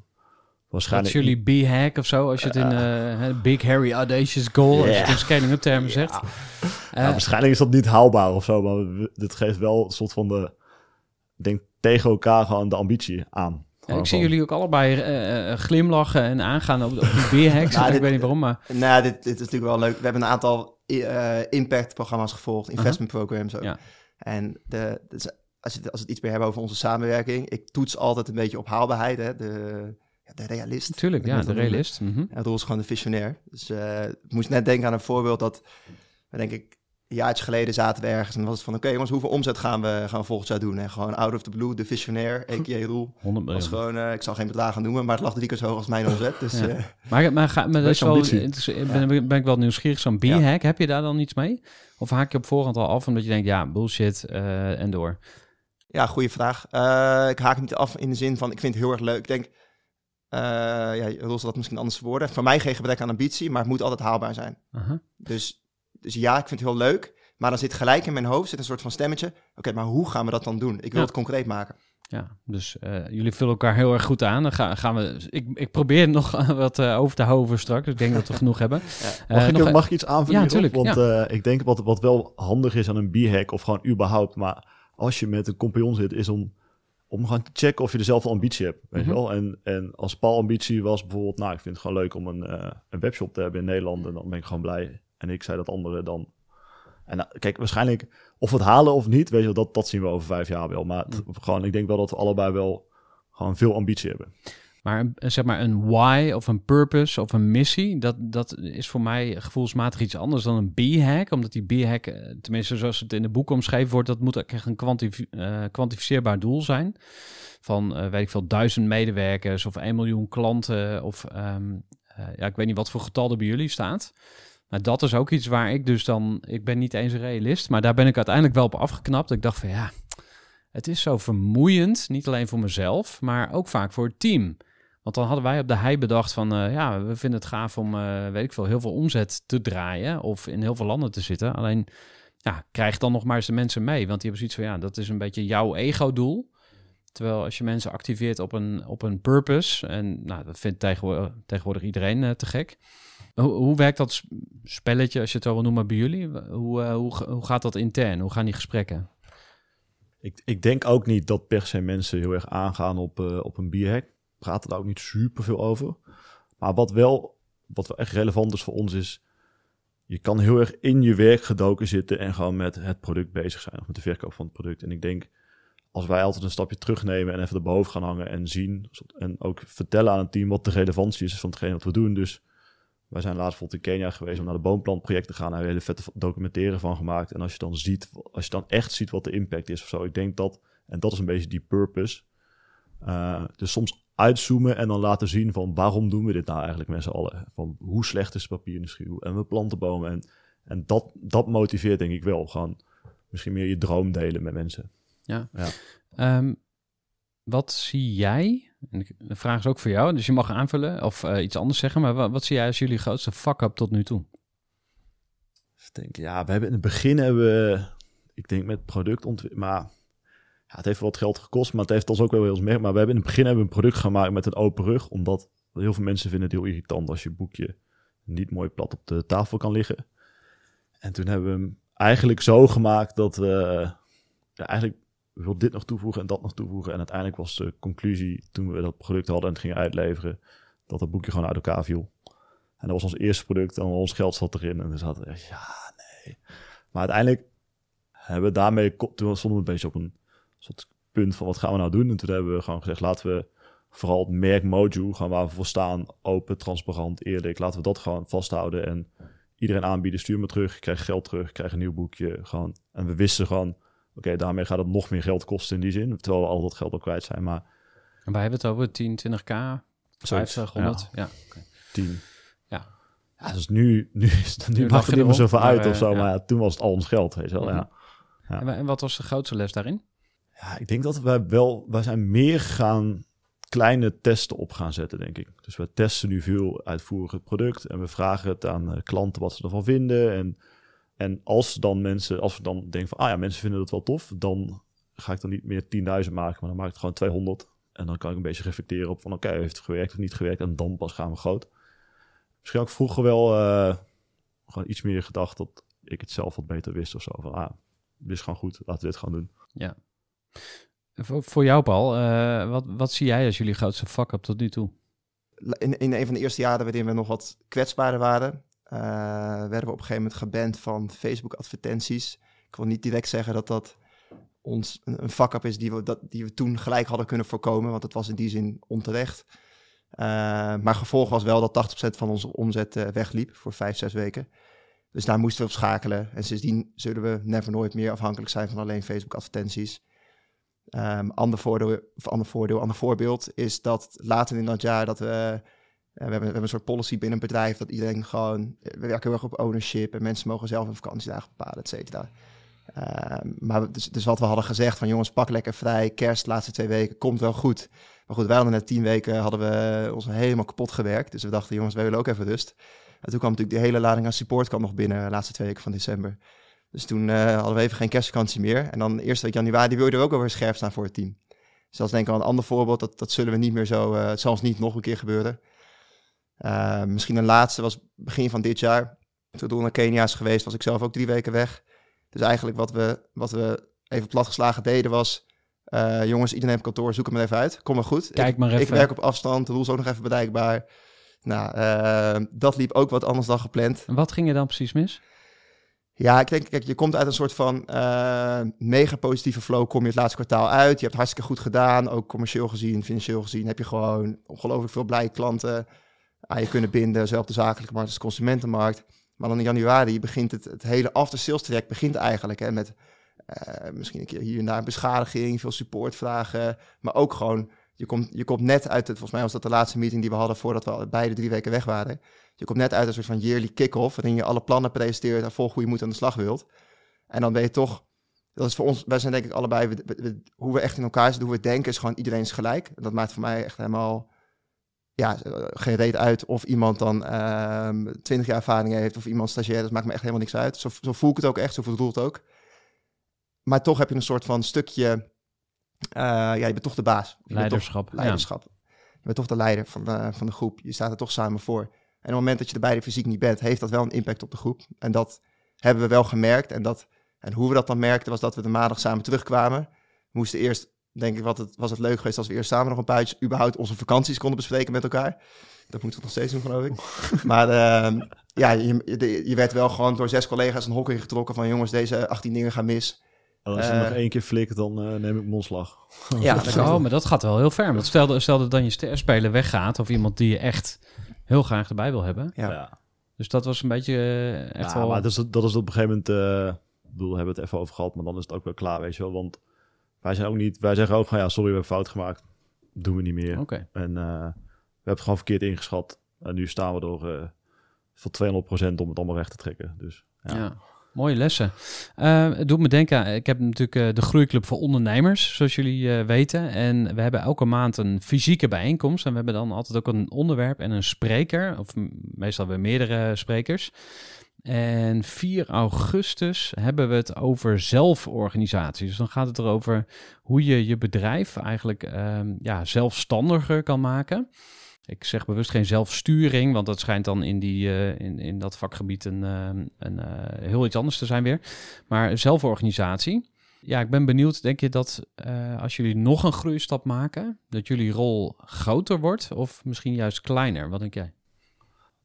Waarschijnlijk... Dat is jullie B-hack of zo, als je het in uh, Big Harry Audacious Goal, yeah. als je het in scaling-up termen ja. zegt. Uh, ja, waarschijnlijk is dat niet haalbaar of zo, maar dit geeft wel een soort van de, ik denk tegen elkaar gewoon de ambitie aan. Ja, ik zie jullie ook allebei uh, glimlachen en aangaan op, op die (laughs) nou, ik weet niet waarom, maar... Nou, dit, dit is natuurlijk wel leuk. We hebben een aantal impact-programma's gevolgd, investment -huh. programs ook. Ja. En de, dus als, je, als we het iets meer hebben over onze samenwerking, ik toets altijd een beetje op haalbaarheid, hè, de de realist. Tuurlijk, ja, de realist. Mm -hmm. En is gewoon de visionair. Dus uh, ik moest net denken aan een voorbeeld dat, denk ik, een jaartje geleden zaten we ergens en was het van, oké okay, jongens, hoeveel omzet gaan we, gaan we volgend jaar doen? En gewoon out of the blue, de visionair, (laughs) a.k.a. Roel. 100 was gewoon, uh, ik zal geen bedrag gaan noemen, maar het lag drie keer zo hoog als mijn omzet. Dus, ja. uh, (laughs) maar, maar, ga, maar dat is wel, ben, ben ik wel nieuwsgierig, zo'n B-hack, ja. heb je daar dan iets mee? Of haak je op voorhand al af omdat je denkt, ja, bullshit uh, en door? Ja, goede vraag. Uh, ik haak niet af in de zin van, ik vind het heel erg leuk. Ik denk, uh, ja, Roel zal dat misschien anders woorden. Voor mij geen gebrek aan ambitie, maar het moet altijd haalbaar zijn. Uh -huh. dus, dus ja, ik vind het heel leuk. Maar dan zit gelijk in mijn hoofd zit een soort van stemmetje. Oké, okay, maar hoe gaan we dat dan doen? Ik wil ja. het concreet maken. Ja, dus uh, jullie vullen elkaar heel erg goed aan. Dan gaan, gaan we. Ik, ik probeer nog (laughs) wat uh, over te houden straks. Ik denk dat we genoeg hebben. (laughs) Ja. Mag, uh, ik, nog, mag ik iets aanvullen? Ja, natuurlijk. Want ja. ik denk wat, wat wel handig is aan een b-hack of gewoon überhaupt, maar als je met een compagnon zit, is om om gewoon te checken of je dezelfde ambitie hebt. Weet mm -hmm. je wel? En, en als Paul ambitie was bijvoorbeeld, nou, ik vind het gewoon leuk om een, uh, een webshop te hebben in Nederland. En dan ben ik gewoon blij. En ik zei dat anderen dan. En nou, kijk, waarschijnlijk of we het halen of niet, weet je dat, dat zien we over vijf jaar wel. Maar het, Mhm. gewoon, ik denk wel dat we allebei wel gewoon veel ambitie hebben. Maar een, zeg maar een why of een purpose of een missie, dat, dat is voor mij gevoelsmatig iets anders dan een B-hack. Omdat die B-hack, eh, tenminste zoals het in de boek omschreven wordt, dat moet ook echt een kwantifi uh, kwantificeerbaar doel zijn. Van, uh, weet ik veel, duizend medewerkers of 1 miljoen klanten of um, ja, ik weet niet wat voor getal er bij jullie staat. Maar dat is ook iets waar ik dus dan, ik ben niet eens een realist, maar daar ben ik uiteindelijk wel op afgeknapt. Ik dacht van ja, het is zo vermoeiend, niet alleen voor mezelf, maar ook vaak voor het team. Want dan hadden wij op de hei bedacht van, uh, ja, we vinden het gaaf om, uh, weet ik veel, heel veel omzet te draaien of in heel veel landen te zitten. Alleen, ja, krijg dan nog maar eens de mensen mee. Want die hebben zoiets van, ja, dat is een beetje jouw ego-doel. Terwijl als je mensen activeert op een, op een purpose, en nou, dat vindt tegenwoordig, iedereen uh, te gek. Hoe, hoe werkt dat spelletje, als je het zo wil noemen, bij jullie? Hoe, hoe, hoe gaat dat intern? Hoe gaan die gesprekken? Ik, ik denk ook niet dat per se mensen heel erg aangaan op, op een bierhack praten daar ook niet super veel over. Maar wat wel, wat wel echt relevant is voor ons is, je kan heel erg in je werk gedoken zitten en gewoon met het product bezig zijn of met de verkoop van het product. En ik denk, als wij altijd een stapje terugnemen en even erboven gaan hangen en zien en ook vertellen aan het team wat de relevantie is van hetgeen wat we doen. Dus wij zijn laatst bijvoorbeeld in Kenia geweest om naar de boomplantproject te gaan. Daar hele vette documentaire van gemaakt. En als je dan ziet, als je dan echt ziet wat de impact is of zo. Ik denk dat, en dat is een beetje die purpose. Uh, dus soms uitzoomen en dan laten zien van waarom doen we dit nou eigenlijk met z'n allen? Van hoe slecht is papier in de schuw? En we planten bomen. En, en dat, dat motiveert denk ik wel. Gewoon misschien meer je droom delen met mensen. Ja. ja. Um, wat zie jij? En de vraag is ook voor jou, dus je mag aanvullen of uh, iets anders zeggen. Maar wat, wat, zie jij als jullie grootste fuck-up tot nu toe? Ik denk, ja, we hebben in het begin hebben we, ik denk met productontwikkeling, maar ja, het heeft wat geld gekost, maar het heeft ons ook wel heel merk. Maar we hebben in het begin hebben we een product gemaakt met een open rug, omdat heel veel mensen vinden het heel irritant als je boekje niet mooi plat op de tafel kan liggen. En toen hebben we hem eigenlijk zo gemaakt dat we ja, eigenlijk wilden dit nog toevoegen en dat nog toevoegen. En uiteindelijk was de conclusie, toen we dat product hadden en het gingen uitleveren, dat het boekje gewoon uit elkaar viel. En dat was ons eerste product en ons geld zat erin. En we ja, nee. Maar uiteindelijk hebben we daarmee, toen stonden we een beetje op een soort punt van wat gaan we nou doen. En toen hebben we gewoon gezegd, laten we vooral het merk Mojo, gewoon waar we voor staan, open, transparant, eerlijk, laten we dat gewoon vasthouden. En iedereen aanbieden, stuur me terug, krijg geld terug, krijg een nieuw boekje. Gewoon. En we wisten gewoon, oké, daarmee gaat het nog meer geld kosten in die zin. Terwijl we al dat geld ook kwijt zijn. Maar... En wij hebben het over 10, 20k, 500, ja. ja 10. Ja. Ja, dus nu, nu, is, nu, nu maakt het niet meer zoveel uit of zo. Maar ja, toen was het al ons geld, weet je wel. Mm -hmm. ja. En, en wat was de grootste les daarin? Ja, ik denk dat wij wel, wij zijn meer gaan kleine testen op gaan zetten, denk ik. Dus we testen nu veel uitvoerig het product en we vragen het aan uh, klanten wat ze ervan vinden. En, en als dan mensen, als we dan denken van, ah ja, mensen vinden het wel tof, dan ga ik dan niet meer 10.000 maken, maar dan maak ik het gewoon 200. En dan kan ik een beetje reflecteren op van, oké, okay, heeft het gewerkt of niet gewerkt? En dan pas gaan we groot. Misschien ook vroeger wel uh, gewoon iets meer gedacht dat ik het zelf wat beter wist of zo. Van, ah, dit is gewoon goed, laten we dit gaan doen. Ja, voor, voor jou, Paul, uh, wat, wat zie jij als jullie grootste fuck-up tot nu toe? In, in een van de eerste jaren waarin we nog wat kwetsbaarder waren, werden we op een gegeven moment geband van Facebook-advertenties. Ik wil niet direct zeggen dat dat ons een, fuck-up is die we, dat, die we toen gelijk hadden kunnen voorkomen, want het was in die zin onterecht. Uh, maar gevolg was wel dat 80% van onze omzet wegliep voor vijf, zes weken. Dus daar moesten we op schakelen. En sindsdien zullen we never nooit meer afhankelijk zijn van alleen Facebook-advertenties. Um, ander, voordeel, of ander voordeel, ander voorbeeld is dat later in dat jaar dat we, we, hebben, we hebben een soort policy binnen een bedrijf dat iedereen gewoon, we werken heel erg op ownership en mensen mogen zelf hun vakantiedagen bepalen, et cetera. Um, maar dus, dus wat we hadden gezegd van jongens, pak lekker vrij, kerst, laatste twee weken, komt wel goed. Maar goed, wij hadden net tien weken, hadden we ons helemaal kapot gewerkt. Dus we dachten, jongens, wij willen ook even rust. En toen kwam natuurlijk de hele lading aan support kwam nog binnen de laatste twee weken van december. Dus toen uh, hadden we even geen kerstvakantie meer. En dan eerste week januari wil je er ook alweer scherp staan voor het team. Dus dat is denk ik wel een ander voorbeeld. Dat, dat zullen we niet meer zo... Het zal ons niet nog een keer gebeuren. Uh, misschien een laatste was begin van dit jaar. Toen Doel naar Kenia is geweest, was ik zelf ook drie weken weg. Dus eigenlijk wat we, wat we even platgeslagen deden was... jongens, iedereen op kantoor, zoek hem maar even uit. Kom maar goed. Kijk ik, maar even. Ik werk op afstand, de Doel is ook nog even bereikbaar. Nou, dat liep ook wat anders dan gepland. En wat ging er dan precies mis? Ja, ik denk, kijk, je komt uit een soort van eh, mega positieve flow. Kom je het laatste kwartaal uit. Je hebt hartstikke goed gedaan. Ook commercieel gezien, financieel gezien. Heb je gewoon ongelooflijk veel blije klanten aan je kunnen binden. Op de zakelijke markt als de consumentenmarkt. Maar dan in januari begint het, het hele after sales traject begint eigenlijk. Hè, met eh, misschien een keer hier en daar een beschadiging, veel supportvragen. Maar ook gewoon, je komt, je komt net uit het, volgens mij was dat de laatste meeting die we hadden voordat we beide drie weken weg waren. Je komt net uit een soort van yearly kick-off, waarin je alle plannen presenteert en volgt hoe je moet aan de slag wilt. En dan ben je toch, dat is voor ons, wij zijn denk ik allebei, hoe we echt in elkaar zitten, hoe we denken, is gewoon iedereen is gelijk. Dat maakt voor mij echt helemaal, ja, eh, geen reet uit of iemand dan ehm 20 jaar ervaring heeft of iemand stagiair, dat maakt me echt helemaal niks uit. Zo, zo voel ik het ook echt, zo voelt het ook. Maar toch heb je een soort van stukje, eh, ja, je bent toch de baas. Je bent toch- Leiderschap. ja. leiderschap. Je bent toch de leider van de, van de groep. Je staat er toch samen voor. En op het moment dat je er beide fysiek niet bent, heeft dat wel een impact op de groep. En dat hebben we wel gemerkt. En, dat, en hoe we dat dan merkten, was dat we de maandag samen terugkwamen. We moesten eerst, denk ik, wat het, was het leuk geweest als we eerst samen nog een paar überhaupt onze vakanties konden bespreken met elkaar. Dat moeten we nog steeds doen, geloof ik. (laughs) maar ehm, ja, je, je, je werd wel gewoon door zes collega's een hok ingetrokken van jongens, deze 18 dingen gaan mis. En als je Eh. nog één keer flikt, dan eh, neem ik mondslag. (laughs) Ja, dat Zo, maar dat gaat wel heel ver. Want stel, dat- stel dat dan je sterspeler weggaat of iemand die je echt heel graag erbij wil hebben. Ja. ja. Dus dat was een beetje eh, echt ja, wel... maar dat is, dat is op een gegeven moment... eh, ik bedoel, we hebben het even over gehad, maar dan is het ook wel klaar, weet je wel. Want wij zijn ook niet... Wij zeggen ook van, ja, sorry, we hebben fout gemaakt. Doen we niet meer. Oké. En eh, we hebben het gewoon verkeerd ingeschat. En nu staan we er eh voor 200% om het allemaal recht te trekken. Dus ja. Ja. Mooie lessen. Eh, het doet me denken, ik heb natuurlijk de Groeiclub voor Ondernemers, zoals jullie weten. En we hebben elke maand een fysieke bijeenkomst. En we hebben dan altijd ook een onderwerp en een spreker, of meestal weer meerdere sprekers. En 4 augustus hebben we het over zelforganisatie. Dus dan gaat het erover hoe je je bedrijf eigenlijk ehm, ja, zelfstandiger kan maken. Ik zeg bewust geen zelfsturing, want dat schijnt dan in, die, eh, in, in dat vakgebied een, ehm, eh, heel iets anders te zijn weer. Maar zelforganisatie. Ja, ik ben benieuwd, denk je dat eh, als jullie nog een groeistap maken, dat jullie rol groter wordt of misschien juist kleiner? Wat denk jij?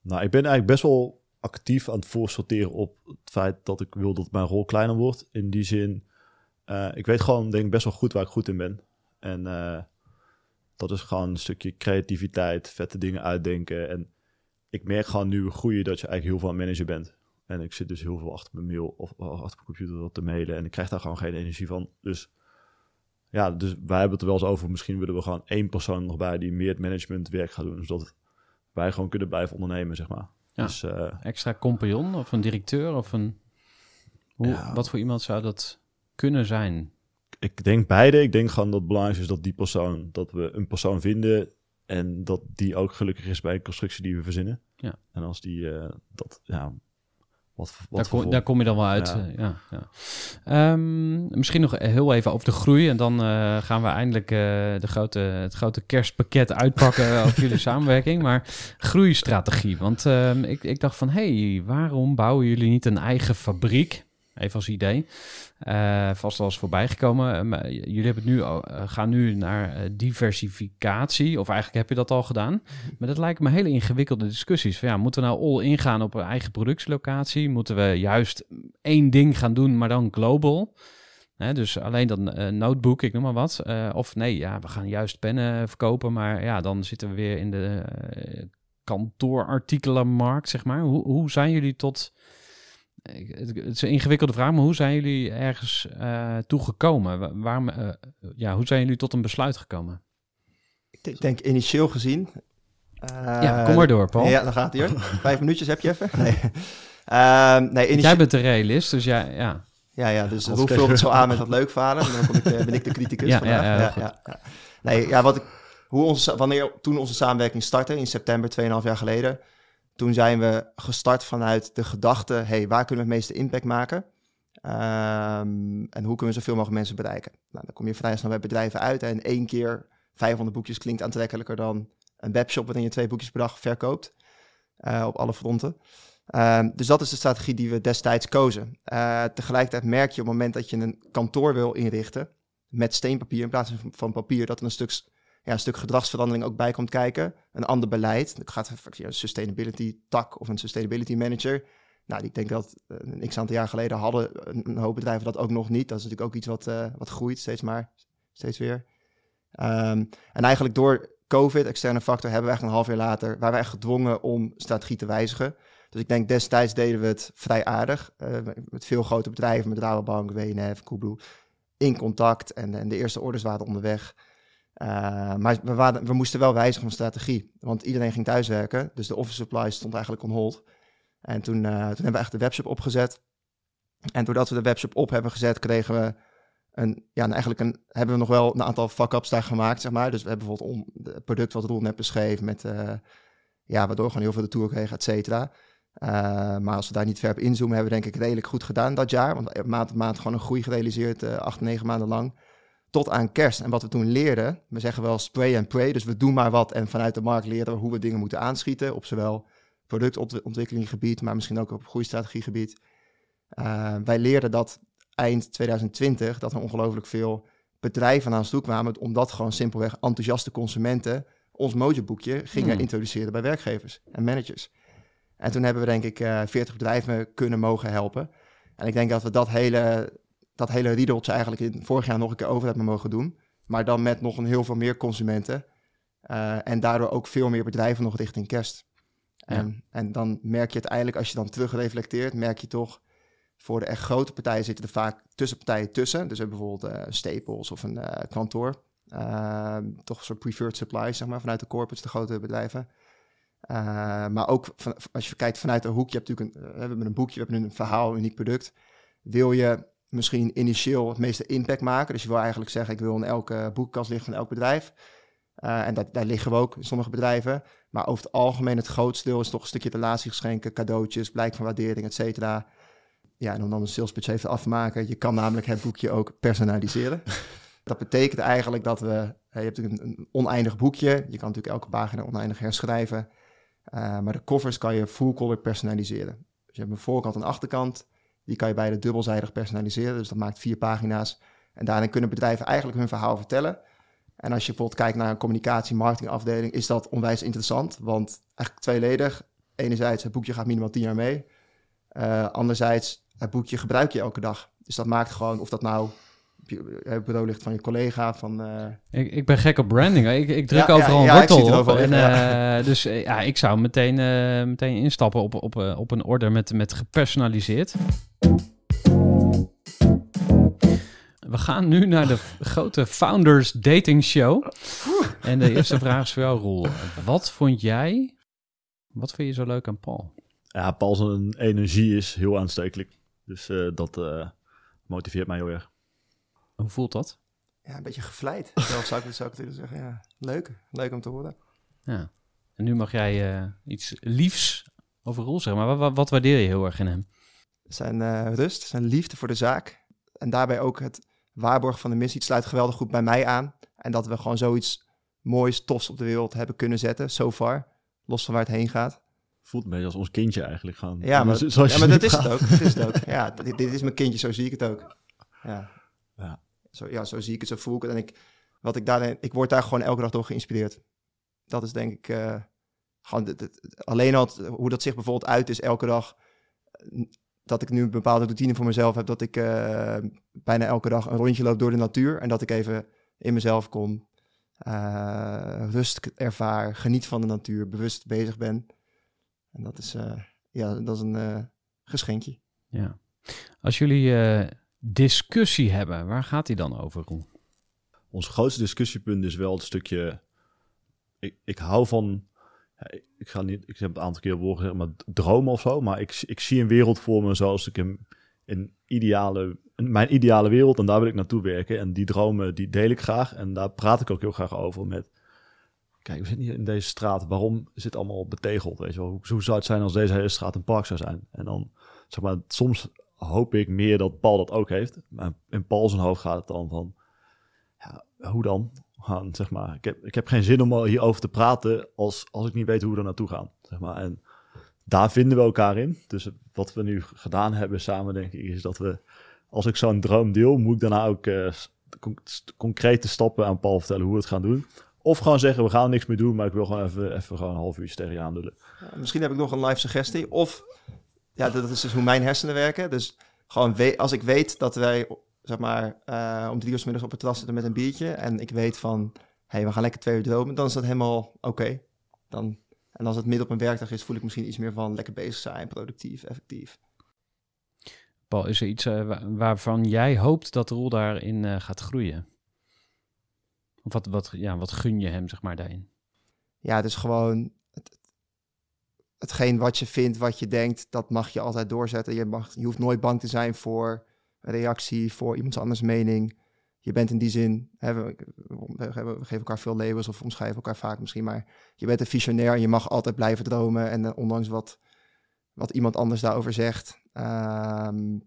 Nou, ik ben eigenlijk best wel actief aan het voorsorteren op het feit dat ik wil dat mijn rol kleiner wordt. In die zin, eh, ik weet gewoon, denk best wel goed waar ik goed in ben. En eh, dat is gewoon een stukje creativiteit, vette dingen uitdenken. En ik merk gewoon nu groeien dat je eigenlijk heel veel aan het managen bent. En ik zit dus heel veel achter mijn mail of of achter mijn computer te mailen. En ik krijg daar gewoon geen energie van. Dus ja, dus wij hebben het er wel eens over. Misschien willen we gewoon één persoon nog bij die meer het managementwerk gaat doen. Zodat wij gewoon kunnen blijven ondernemen, zeg maar. Ja. Dus eh, Extra compagnon of een directeur of een... Hoe, Ja. Wat voor iemand zou dat kunnen zijn? ik denk beide. Ik denk gewoon dat het belangrijk is dat die persoon, dat we een persoon vinden en dat die ook gelukkig is bij een constructie die we verzinnen. Ja. En als die eh, dat, ja, wat, Daar kom, daar kom je dan wel uit. Ja. eh, Ja. Ja, Ehm, misschien nog heel even over de groei. En dan eh, gaan we eindelijk eh, de grote, het grote kerstpakket uitpakken (laughs) over jullie samenwerking. Maar groeistrategie. Want ehm, ik, ik dacht van, hé, hey, waarom bouwen jullie niet een eigen fabriek? Even als idee. Eh, vast wel eens voorbij gekomen. Eh, maar jullie hebben het nu, al- eh, gaan nu naar diversificatie. Of eigenlijk heb je dat al gedaan. Maar dat lijken me hele ingewikkelde discussies. Van, ja, moeten we nou all ingaan op een eigen productielocatie? Moeten we juist één ding gaan doen, maar dan global? Dus alleen dan notebook, ik noem maar wat. Of nee, ja, we gaan juist pennen verkopen. Maar ja, dan zitten we weer in de kantoorartikelenmarkt, zeg maar. Hoe, hoe zijn jullie tot... Het het is een ingewikkelde vraag, maar hoe zijn jullie ergens eh toegekomen? Wa- Waarom, eh, ja, hoe zijn jullie tot een besluit gekomen? Ik denk, denk initieel gezien. ja, eh, kom maar door, Paul. Ja, dan gaat hij hoor. (laughs) Vijf minuutjes heb je even? Nee. (laughs) Ehm, nee, initieel, Jij bent de realist, dus ja, ja. Ja, ja, dus krijg vult het zo aan met dat leuk verhalen. En dan kom ik, ben ik de criticus (laughs) Ja, vandaag. ja, ja, Ja, ja, ja. Nee, ja, wat ik, hoe onze, wanneer, toen onze samenwerking startte, in september, 2,5 jaar geleden, toen zijn we gestart vanuit de gedachte, hey, waar kunnen we het meeste impact maken? Ehm, en hoe kunnen we zoveel mogelijk mensen bereiken? Nou, dan kom je vrij snel bij bedrijven uit en één keer 500 boekjes klinkt aantrekkelijker dan een webshop waarin je twee boekjes per dag verkoopt. eh, op alle fronten. Ehm, dus dat is de strategie die we destijds kozen. Eh, tegelijkertijd merk je op het moment dat je een kantoor wil inrichten met steenpapier in plaats van, van papier, dat er een stuk, ja, een stuk gedragsverandering ook bij komt kijken. Een ander beleid. Dat gaat via een sustainability tak of een sustainability manager. Nou, ik denk dat eh, een x aantal jaar geleden hadden een, hoop bedrijven dat ook nog niet. Dat is natuurlijk ook iets wat, eh, wat groeit steeds maar, steeds weer. Ehm, en eigenlijk door COVID, externe factor, hebben we echt een half jaar later, waren we echt gedwongen om strategie te wijzigen. Dus ik denk destijds deden we het vrij aardig. eh, met veel grote bedrijven, met Rabobank, WNF, Coolblue, in contact. En, en de eerste orders waren onderweg. Uh, maar we, waren, we, moesten wel wijzigen van strategie. Want iedereen ging thuiswerken. Dus de office supply stond eigenlijk on hold. En toen, uh, toen hebben we echt de webshop opgezet. En doordat we de webshop op hebben gezet, kregen we een, ja, eigenlijk een, hebben we nog wel een aantal fuck-ups daar gemaakt, zeg maar. Dus we hebben bijvoorbeeld het product wat Roel net beschreef, met, uh, ja, waardoor gewoon heel veel de tour kregen, et cetera. Maar als we daar niet ver op inzoomen, hebben we denk ik redelijk goed gedaan dat jaar. Want maand op maand gewoon een groei gerealiseerd, acht, negen maanden lang. Tot aan kerst. En wat we toen leerden, we zeggen wel spray and pray. Dus we doen maar wat en vanuit de markt leren we hoe we dingen moeten aanschieten. Op zowel productontwikkelinggebied, maar misschien ook op groeistrategiegebied. Uh, wij leerden dat eind 2020, dat er ongelooflijk veel bedrijven naar ons toe kwamen. Omdat gewoon simpelweg enthousiaste consumenten ons Mojo-boekje gingen hmm. introduceren bij werkgevers en managers. En toen hebben we denk ik uh, 40 bedrijven kunnen mogen helpen. En ik denk dat we dat hele, dat hele riedeltje eigenlijk in vorig jaar nog een keer over hebben mogen doen. Maar dan met nog een heel veel meer consumenten. Uh, en daardoor ook veel meer bedrijven nog richting kerst. Ja. En, en dan merk je uiteindelijk, als je dan terug merk je toch... voor de echt grote partijen zitten er vaak tussenpartijen tussen. Dus we hebben bijvoorbeeld uh, Staples of een uh, kantoor. toch een soort preferred supplies, zeg maar, vanuit de corporates, de grote bedrijven. Maar ook van, als je kijkt vanuit een hoek, je hebt natuurlijk een, we hebben een boekje, we hebben een verhaal, een uniek product. Wil je misschien initieel het meeste impact maken? Dus je wil eigenlijk zeggen, ik wil in elke boekkast liggen van elk bedrijf. Uh, en dat, daar liggen we ook in sommige bedrijven. Maar over het algemeen, het grootste deel is toch een stukje relatiegeschenken, cadeautjes, blijk van waardering, et cetera. Ja, en om dan een sales pitch even af te maken, je kan namelijk het boekje ook personaliseren. (laughs) dat betekent eigenlijk dat we, je hebt een, oneindig boekje, je kan natuurlijk elke pagina oneindig herschrijven. Uh, maar de covers kan je full color personaliseren. Dus je hebt een voorkant en achterkant. Die kan je beide dubbelzijdig personaliseren. Dus dat maakt vier pagina's. En daarin kunnen bedrijven eigenlijk hun verhaal vertellen. En als je bijvoorbeeld kijkt naar een communicatie-marketingafdeling, is dat onwijs interessant. Want eigenlijk tweeledig. Enerzijds, het boekje gaat minimaal tien jaar mee. Uh, anderzijds, het boekje gebruik je elke dag. Dus dat maakt gewoon, of dat nou bureau ligt van je collega. Van, uh... ik, ik ben gek op branding. Ik, ik druk ja, overal ja, een wortel op. En, uh, dus ja, ik zou meteen, uh, meteen instappen op, op, op een order met, met gepersonaliseerd. We gaan nu naar de grote Founders Dating Show. En de eerste vraag is voor jou, Roel. Wat vond jij, wat vind je zo leuk aan Paul? Ja, Paul zijn energie is heel aanstekelijk. Dus dat motiveert mij heel erg. Hoe voelt dat? Ja, een beetje gevleid. (laughs) Zelf zou ik, zou ik willen zeggen. Ja, leuk. Leuk om te horen. Ja. En nu mag jij uh, iets liefs over Roel zeggen. Maar wat, wat, waardeer je heel erg in hem? Zijn uh, rust, zijn liefde voor de zaak. En daarbij ook het waarborgen van de missie. Het sluit geweldig goed bij mij aan. En dat we gewoon zoiets moois, tofs op de wereld hebben kunnen zetten, so far. Los van waar het heen gaat. Voelt een beetje als ons kindje eigenlijk gaan. Ja, maar, zoals ja, maar dat is het ook. Dat is het ook. Ja, dit, dit is mijn kindje, zo zie ik het ook. Ja. Zo, ja, zo zie ik het, zo voel ik het. En ik, wat ik, daarin, ik word daar gewoon elke dag door geïnspireerd. Dat is denk ik uh, gewoon alleen al hoe dat zich bijvoorbeeld uit is elke dag. Dat ik nu een bepaalde routine voor mezelf heb. Dat ik uh, bijna elke dag een rondje loop door de natuur. En dat ik even in mezelf kom. Uh, rust ervaar. Geniet van de natuur. Bewust bezig ben. En dat is, ja, dat is een geschenkje. Ja. Als jullie discussie hebben. Waar gaat die dan over? Ons grootste discussiepunt is wel het stukje... Ik, ik hou van... Ik, ga niet, ik heb het een aantal keer woorden gezegd, maar dromen of zo. Maar ik, ik zie een wereld voor me zoals ik hem in ideale, mijn ideale wereld. En daar wil ik naartoe werken. En die dromen, die deel ik graag. En daar praat ik ook heel graag over met... Kijk, we zitten hier in deze straat. Waarom is het allemaal betegeld? Weet je wel? Hoe, hoe zou het zijn als deze hele straat een park zou zijn? En dan, zeg maar, soms hoop ik meer dat Paul dat ook heeft. Maar in Paul zijn hoofd gaat het dan van, ja, hoe dan? Gaan, zeg maar. ik, heb, ik heb geen zin om hierover te praten als, als ik niet weet hoe we er naartoe gaan. Zeg maar. En daar vinden we elkaar in. Dus wat we nu gedaan hebben samen, denk ik, is dat we, als ik zo'n droom deel, moet ik daarna ook uh, concrete stappen aan Paul vertellen hoe we het gaan doen. Of gewoon zeggen, we gaan niks meer doen, maar ik wil gewoon even, even gewoon een half uurtje tegen je aandullen. Misschien heb ik nog een live suggestie. Of ja, dat is dus hoe mijn hersenen werken. Dus gewoon als ik weet dat wij, zeg maar, eh, om drie uur 's middags op het terras zitten met een biertje en ik weet van, hé, hey, we gaan lekker twee uur dromen, dan is dat helemaal oké. Dan En als het midden op een werkdag is, voel ik misschien iets meer van lekker bezig zijn, productief, effectief. Paul, is er iets eh, wa- waarvan jij hoopt dat Roel daarin eh, gaat groeien? Of wat, wat, ja, wat gun je hem, zeg maar, daarin? Ja, dus gewoon het, hetgeen wat je vindt, wat je denkt, dat mag je altijd doorzetten. Je, mag, je hoeft nooit bang te zijn voor een reactie, voor iemands anders mening. Je bent in die zin, hè, we, geven elkaar veel labels of omschrijven elkaar vaak misschien, maar je bent een visionair en je mag altijd blijven dromen. En eh, ondanks wat, wat iemand anders daarover zegt. ehm,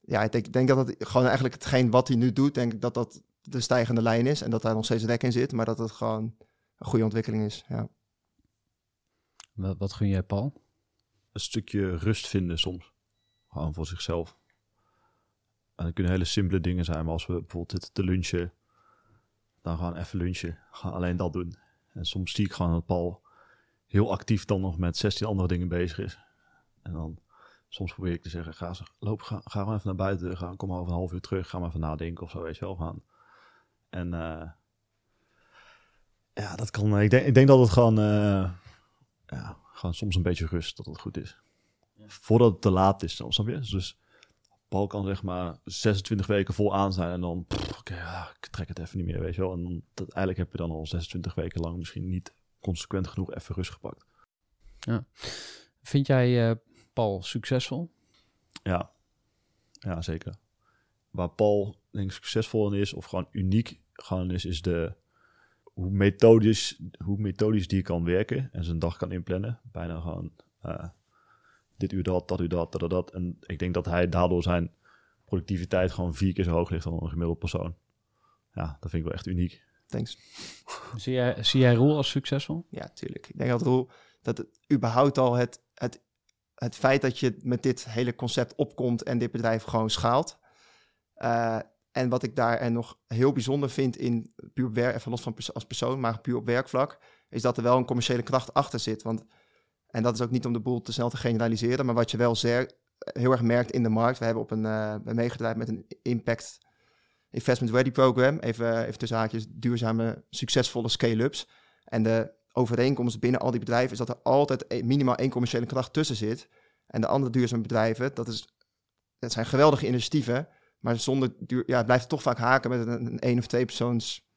ja, ik denk, denk dat het gewoon eigenlijk hetgeen wat hij nu doet, denk ik dat dat de stijgende lijn is. En dat daar nog steeds rek in zit, maar dat het gewoon een goede ontwikkeling is. Ja. Wat, gun jij, Paul? een stukje rust vinden soms. Gewoon voor zichzelf. En dat kunnen hele simpele dingen zijn, maar als we bijvoorbeeld zitten te lunchen, dan gaan even lunchen. Gaan alleen dat doen. En soms zie ik gewoon dat Paul heel actief dan nog met 16 andere dingen bezig is. En dan soms probeer ik te zeggen, ga, loop, ga, ga gewoon even naar buiten, ga, kom over een half uur terug, ga maar even nadenken of zo, weet je wel. Gaan. En eh, ja, dat kan, ik denk, ik denk dat het gewoon, eh, ja, gewoon soms een beetje rust, dat het goed is voordat het te laat is, snap je? Dus Paul kan zeg maar 26 weken vol aan zijn en dan, pff, oké, ja, ik trek het even niet meer, weet je wel. En dan, dat, eigenlijk heb je dan al 26 weken lang misschien niet consequent genoeg even rust gepakt. Vind jij eh, Paul succesvol? Ja, ja zeker. Waar Paul denk ik succesvol in is, of gewoon uniek gewoon is, is de hoe methodisch, hoe methodisch die kan werken en zijn dag kan inplannen. Bijna gewoon eh, dit uur dat, dat uur dat, dat, dat, dat. En ik denk dat hij daardoor zijn productiviteit gewoon vier keer zo hoog ligt dan een gemiddeld persoon. Ja, dat vind ik wel echt uniek. Thanks. Zie jij, zie jij Roel als succesvol? Ja, tuurlijk. Ik denk dat Roel, dat het überhaupt al het, het, het feit dat je met dit hele concept opkomt en dit bedrijf gewoon schaalt. Eh, en wat ik daar nog heel bijzonder vind in puur werk, even los van als persoon, maar puur op werkvlak, is dat er wel een commerciële kracht achter zit. Want, en dat is ook niet om de boel te snel te generaliseren, maar wat je wel zeer, heel erg merkt in de markt. We hebben op een, eh meegedraaid met een impact investment ready program, even, even tussen haakjes, duurzame, succesvolle scale-ups. En de overeenkomst binnen al die bedrijven is dat er altijd e- minimaal één commerciële kracht tussen zit. En de andere duurzame bedrijven, dat, is, dat zijn geweldige initiatieven. Maar zonder ja, het blijft toch vaak haken met een, een één of twee persoons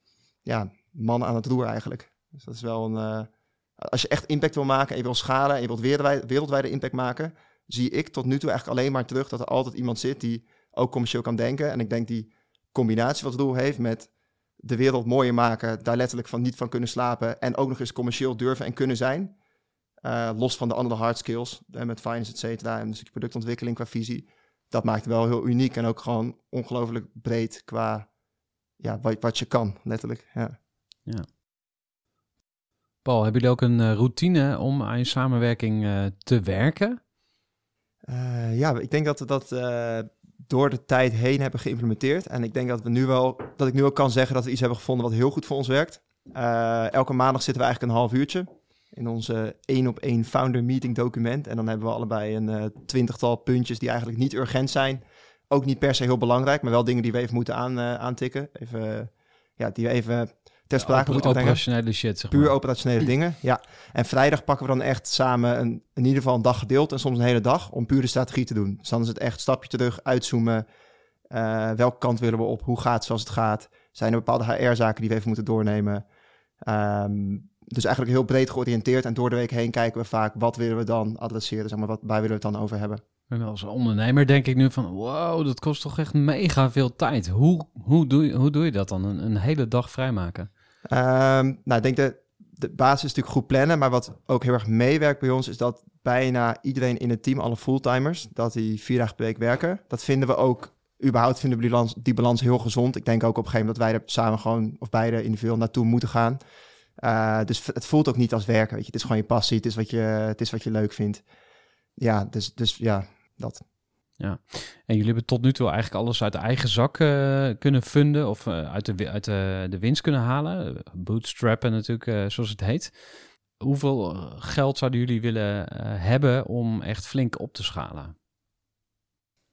ja, man aan het roer eigenlijk. Dus dat is wel een. eh, als je echt impact wil maken en je wil schalen en je wilt wereldwijd, wereldwijde impact maken, zie ik tot nu toe eigenlijk alleen maar terug dat er altijd iemand zit die ook commercieel kan denken. En ik denk die combinatie wat Roel heeft met de wereld mooier maken, daar letterlijk van niet van kunnen slapen en ook nog eens commercieel durven en kunnen zijn. Eh, los van de andere hard skills, met finance, et cetera, en een stukje productontwikkeling qua visie. Dat maakt het wel heel uniek en ook gewoon ongelooflijk breed qua ja, wat, wat je kan, letterlijk. Ja. Paul, hebben jullie ook een eh, routine om aan je samenwerking eh, te werken? Eh, ja, ik denk dat we dat door de tijd heen hebben geïmplementeerd. En ik denk dat we nu wel, dat ik nu ook kan zeggen dat we iets hebben gevonden wat heel goed voor ons werkt. Elke maandag zitten we eigenlijk een half uurtje in onze één op één founder meeting document. En dan hebben we allebei een eh, twintigtal puntjes die eigenlijk niet urgent zijn. Ook niet per se heel belangrijk, maar wel dingen die we even moeten aan, eh, aantikken. Even, eh, ja, die we even ter sprake Oper- moeten brengen. operationele shit, zeg Puur maar. operationele dingen, ja. En vrijdag pakken we dan echt samen een, in ieder geval een dag gedeeld en soms een hele dag om puur de strategie te doen. Dus dan is het echt stapje terug, uitzoomen. Eh, welke kant willen we op? Hoe gaat het zoals het gaat? Zijn er bepaalde HR-zaken die we even moeten doornemen? Ehm, dus eigenlijk heel breed georiënteerd. En door de week heen kijken we vaak wat willen we dan adresseren, zeg maar, wat, waar willen we het dan over hebben. En als ondernemer denk ik nu van, wow, dat kost toch echt mega veel tijd. Hoe, hoe, doe, je, hoe doe je dat dan? Een, een hele dag vrijmaken? Ehm, nou, ik denk dat de basis is natuurlijk goed plannen. Maar wat ook heel erg meewerkt bij ons, is dat bijna iedereen in het team, alle fulltimers, dat die vier dagen per week werken. Dat vinden we ook, überhaupt vinden we die balans, die balans heel gezond. Ik denk ook op een gegeven moment dat wij er samen gewoon, of beide individueel naartoe moeten gaan. Eh, dus het voelt ook niet als werken, weet je. Het is gewoon je passie, het is wat je, het is wat je leuk vindt. Ja, dus, dus ja, dat. En jullie hebben tot nu toe eigenlijk alles uit de eigen zak eh, kunnen funden of eh, uit, de, uit de, de winst kunnen halen. Bootstrappen natuurlijk, eh, zoals het heet. hoeveel geld zouden jullie willen eh, hebben om echt flink op te schalen?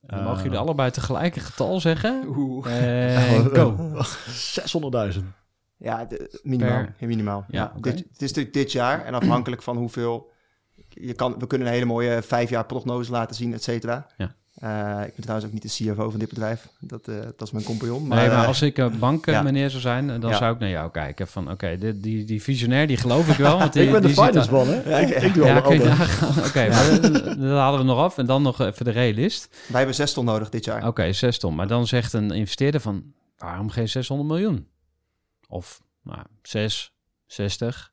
Dan mogen jullie allebei tegelijk een getal zeggen. Oeh. En (laughs) go. (laughs) 600.000. Ja, de- minimaal. Per- minimaal. Ja. Dit, het is natuurlijk dit jaar en afhankelijk van hoeveel... Je kan, we kunnen een hele mooie vijf jaar prognose laten zien, et cetera. Ja. Eh, ik ben trouwens ook niet de CFO van dit bedrijf. Dat, eh, dat is mijn compagnon. Maar, Nee, maar eh, als ik een banken ja. meneer zou zijn, dan Ja. zou ik naar jou kijken. Van oké, dit- die, die visionair, die geloof ik wel. Want (laughs) die, ik ben de die finance man, hè? Ja, ik, doe Ja. Oké, maar dan, dan halen we nog af. En dan nog even de realist. wij hebben zes ton nodig dit jaar. Oké, 6 ton. Maar dan zegt een investeerder van, waarom geen 600 miljoen? Of nou, 6, 60.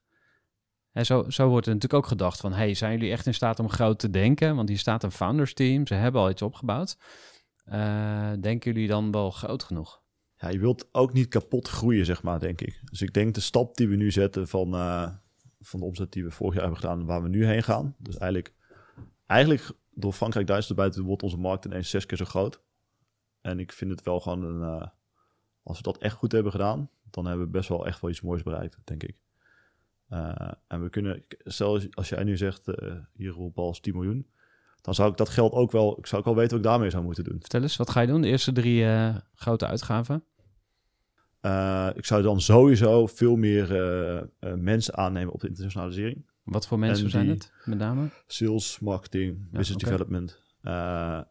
En zo, zo wordt er natuurlijk ook gedacht van, hey, zijn jullie echt in staat om groot te denken? Want hier staat een founders team, ze hebben al iets opgebouwd. Eh, denken jullie dan wel groot genoeg? Ja, je wilt ook niet kapot groeien, zeg maar, denk ik. Dus ik denk de stap die we nu zetten van, eh, van de omzet die we vorig jaar hebben gedaan, waar we nu heen gaan. Dus eigenlijk, eigenlijk door Frankrijk, Duitsland doen, wordt onze markt ineens zes keer zo groot. En ik vind het wel gewoon een, eh, als we dat echt goed hebben gedaan, dan hebben we best wel echt wel iets moois bereikt, denk ik. Eh, en we kunnen, stel als- als jij nu zegt, eh hier Roel Pals 10 miljoen, dan zou ik dat geld ook wel, ik zou ook wel weten wat ik daarmee zou moeten doen. Vertel eens, wat ga je doen? De eerste drie eh, grote uitgaven? Ik zou dan sowieso veel meer mensen aannemen op de internationalisering. Wat voor mensen En zijn het, met name? Sales, marketing, business development.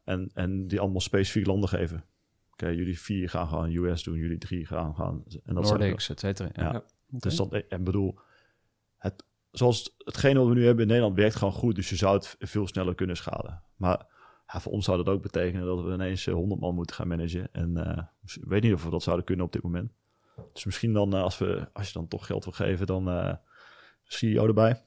en, en die allemaal specifiek landen geven. Oké, jullie vier gaan gewoon US doen, jullie drie gaan gaan. En dat Nordics, et cetera. Ja. Ja. Dus dat, ik bedoel, het, zoals hetgene wat we nu hebben in Nederland werkt gewoon goed. Dus je zou het veel sneller kunnen schalen. Maar ja, voor ons zou dat ook betekenen dat we ineens eh, 100 man moeten gaan managen. En eh, ik weet niet of we dat zouden kunnen op dit moment. Dus misschien dan, eh, als, we, als je dan toch geld wil geven, dan eh CEO erbij.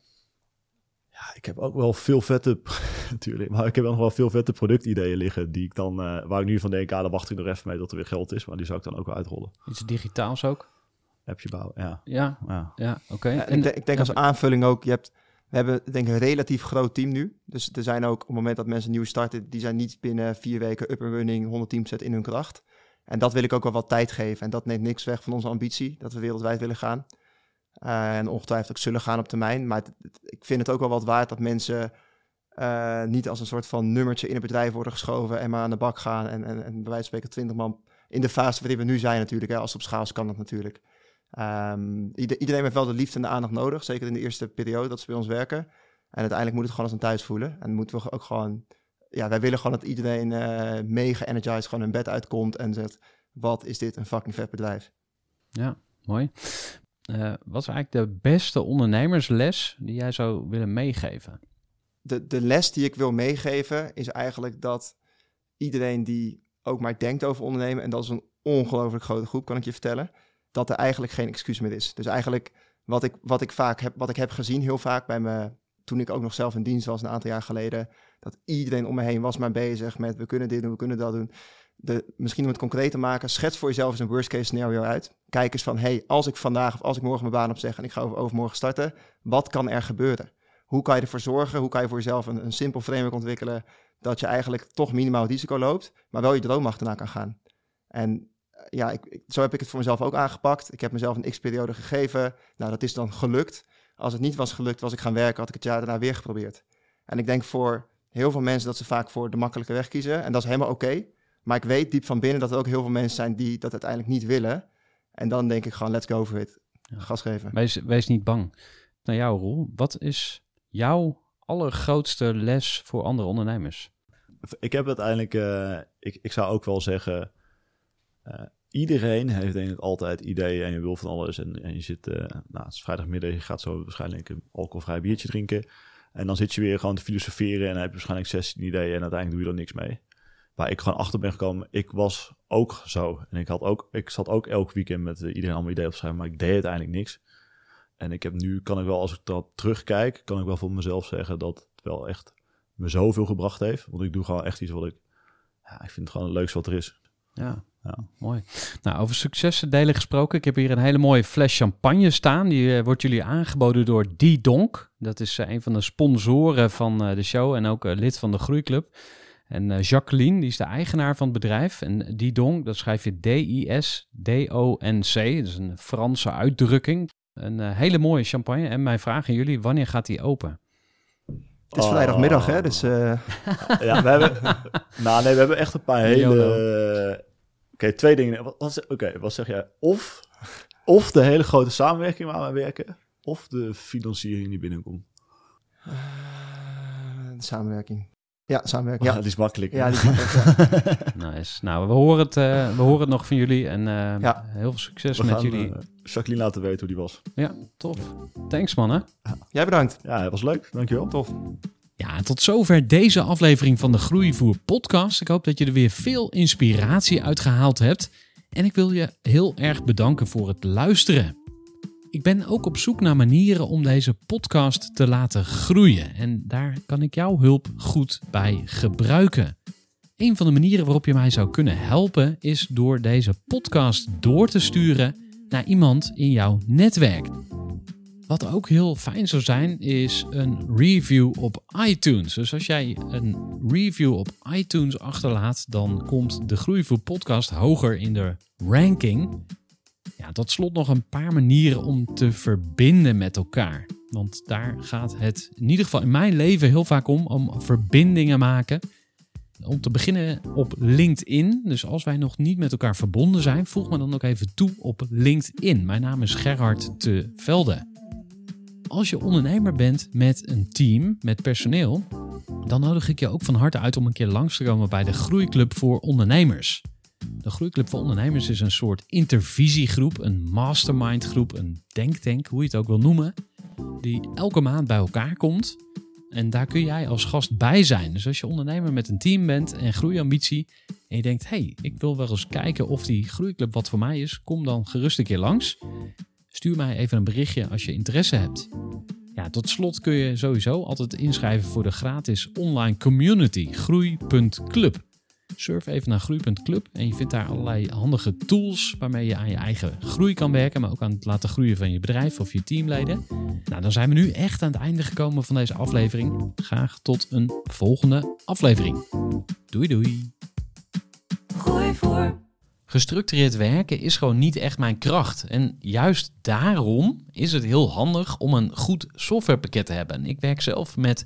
Ja, ik heb ook wel veel vette, (laughs) natuurlijk, maar ik heb ook nog wel veel vette productideeën liggen die ik dan, eh, waar ik nu van denk, ah, daar wacht ik nog even mee tot er weer geld is. Maar die zou ik dan ook wel uitrollen. Iets digitaals ook? Appje bouwen, ja. Ja, ja. ja oké. Ja, ik, denk, ik denk ja, als aanvulling ook, je hebt, we hebben denk ik een relatief groot team nu. Dus er zijn ook op het moment dat mensen nieuw starten, die zijn niet binnen vier weken up and running, 110% in hun kracht. En dat wil ik ook wel wat tijd geven. En dat neemt niks weg van onze ambitie, dat we wereldwijd willen gaan. Eh, en ongetwijfeld ook zullen gaan op termijn. Maar ik vind het ook wel wat waard dat mensen eh, niet als een soort van nummertje in het bedrijf worden geschoven en maar aan de bak gaan. En, en, en bij wijze van spreken 20 man in de fase waarin we nu zijn natuurlijk. Hè. Als op schaal kan dat natuurlijk. Ehm, ieder- iedereen heeft wel de liefde en de aandacht nodig, zeker in de eerste periode dat ze bij ons werken. En uiteindelijk moet het gewoon als een thuis voelen. En moeten we ook gewoon, ja, wij willen gewoon dat iedereen eh mega energized gewoon hun bed uitkomt en zegt, wat is dit een fucking vet bedrijf. Ja, mooi. Eh, wat is eigenlijk de beste ondernemersles die jij zou willen meegeven? de, de les die ik wil meegeven is eigenlijk dat iedereen die ook maar denkt over ondernemen, en dat is een ongelooflijk grote groep, kan ik je vertellen, dat er eigenlijk geen excuus meer is. Dus eigenlijk wat ik, wat ik vaak heb, wat ik heb gezien heel vaak bij me, toen ik ook nog zelf in dienst was een aantal jaar geleden, dat iedereen om me heen was maar bezig met we kunnen dit doen, we kunnen dat doen. Misschien om het concreet te maken, schets voor jezelf eens een worst case scenario uit. Kijk eens van, hey, als ik vandaag of als ik morgen mijn baan opzeg en ik ga over, overmorgen starten, wat kan er gebeuren? Hoe kan je ervoor zorgen? Hoe kan je voor jezelf een, een simpel framework ontwikkelen dat je eigenlijk toch minimaal risico loopt, maar wel je droom achterna kan gaan? En eh, ja, ik- zo heb ik het voor mezelf ook aangepakt. Ik heb mezelf een x-periode gegeven. Nou, dat is dan gelukt. Als het niet was gelukt, was ik gaan werken, had ik het jaar daarna weer geprobeerd. En ik denk voor heel veel mensen dat ze vaak voor de makkelijke weg kiezen. En dat is helemaal oké. Maar ik weet diep van binnen dat er ook heel veel mensen zijn die dat uiteindelijk niet willen. En dan denk ik gewoon, let's go for it. Ja. Gas geven. Wees, wees niet bang. Naar jou, Roel. Wat is jouw allergrootste les voor andere ondernemers? Ik heb uiteindelijk, eh, ik, ik zou ook wel zeggen, eh, iedereen heeft denk ik altijd ideeën en je wil van alles. En, en je zit, eh, nou het is vrijdagmiddag, je gaat zo waarschijnlijk een alcoholvrij biertje drinken. En dan zit je weer gewoon te filosoferen en dan heb je waarschijnlijk 16 ideeën en uiteindelijk doe je er niks mee. Waar ik gewoon achter ben gekomen, ik was ook zo. En ik, had ook, ik zat ook elk weekend met eh, iedereen allemaal ideeën op te schrijven, maar ik deed uiteindelijk niks. En ik heb nu, kan ik wel, als ik dat terugkijk, kan ik wel voor mezelf zeggen dat het wel echt me zoveel gebracht heeft. Want ik doe gewoon echt iets wat ik, ja, ik vind het gewoon het leukste wat er is. Ja, Ja. mooi. Nou, over successen delen gesproken. Ik heb hier een hele mooie fles champagne staan. Die eh, wordt jullie aangeboden door Die Donk. Dat is eh, een van de sponsoren van de show en ook lid van de Groeiclub. En eh, Jacqueline, die is de eigenaar van het bedrijf. En Die Donk, dat schrijf je D-I-S-D-O-N-C. Dat is een Franse uitdrukking. Een eh, hele mooie champagne. En mijn vraag aan jullie, wanneer gaat die open? Het is vrijdagmiddag, hè? Oh. Dus eh, (laughs) Ja, we hebben, nou nee, we hebben echt een paar hele... Oké, twee dingen. Wat, wat, Oké, wat zeg jij? Of, of de hele grote samenwerking waar we werken, of de financiering die binnenkomt. de samenwerking. Ja, samenwerking. Ja, Ja, (laughs) die is makkelijk. ja, die ja. (laughs) Nice. Nou, we horen het, eh, we horen het nog van jullie. En eh, Ja. heel veel succes we met gaan jullie. eh, Jacqueline laten weten hoe die was. Ja, tof. Thanks mannen. Jij bedankt. Ja, het was leuk. Dankjewel. Tof. Ja, en tot zover deze aflevering van de Groeivoer podcast. Ik hoop dat je er weer veel inspiratie uit gehaald hebt. En ik wil je heel erg bedanken voor het luisteren. Ik ben ook op zoek naar manieren om deze podcast te laten groeien. En daar kan ik jouw hulp goed bij gebruiken. Een van de manieren waarop je mij zou kunnen helpen is door deze podcast door te sturen naar iemand in jouw netwerk. Wat ook heel fijn zou zijn, is een review op iTunes. Dus als jij een review op iTunes achterlaat, dan komt de Groeivoer podcast hoger in de ranking. Ja, tot slot nog een paar manieren om te verbinden met elkaar. Want daar gaat het in ieder geval in mijn leven heel vaak om, om verbindingen maken. Om te beginnen op LinkedIn. Dus als wij nog niet met elkaar verbonden zijn, voeg me dan ook even toe op LinkedIn. Mijn naam is Gerhard te Velde. Als je ondernemer bent met een team, met personeel, dan nodig ik je ook van harte uit om een keer langs te komen bij de Groeiclub voor Ondernemers. De Groeiclub voor Ondernemers is een soort intervisiegroep, een mastermindgroep, een denktank, hoe je het ook wil noemen, die elke maand bij elkaar komt. En daar kun jij als gast bij zijn. Dus als je ondernemer met een team bent en groeiambitie en je denkt, hey, ik wil wel eens kijken of die groeiclub wat voor mij is, kom dan gerust een keer langs. Stuur mij even een berichtje als je interesse hebt. Ja, tot slot kun je sowieso altijd inschrijven voor de gratis online community groei.club. Surf even naar groei.club en je vindt daar allerlei handige tools waarmee je aan je eigen groei kan werken, maar ook aan het laten groeien van je bedrijf of je teamleden. Nou, dan zijn we nu echt aan het einde gekomen van deze aflevering. Graag tot een volgende aflevering. Doei doei. Gooi voor. Gestructureerd werken is gewoon niet echt mijn kracht. En juist daarom is het heel handig om een goed softwarepakket te hebben. Ik werk zelf met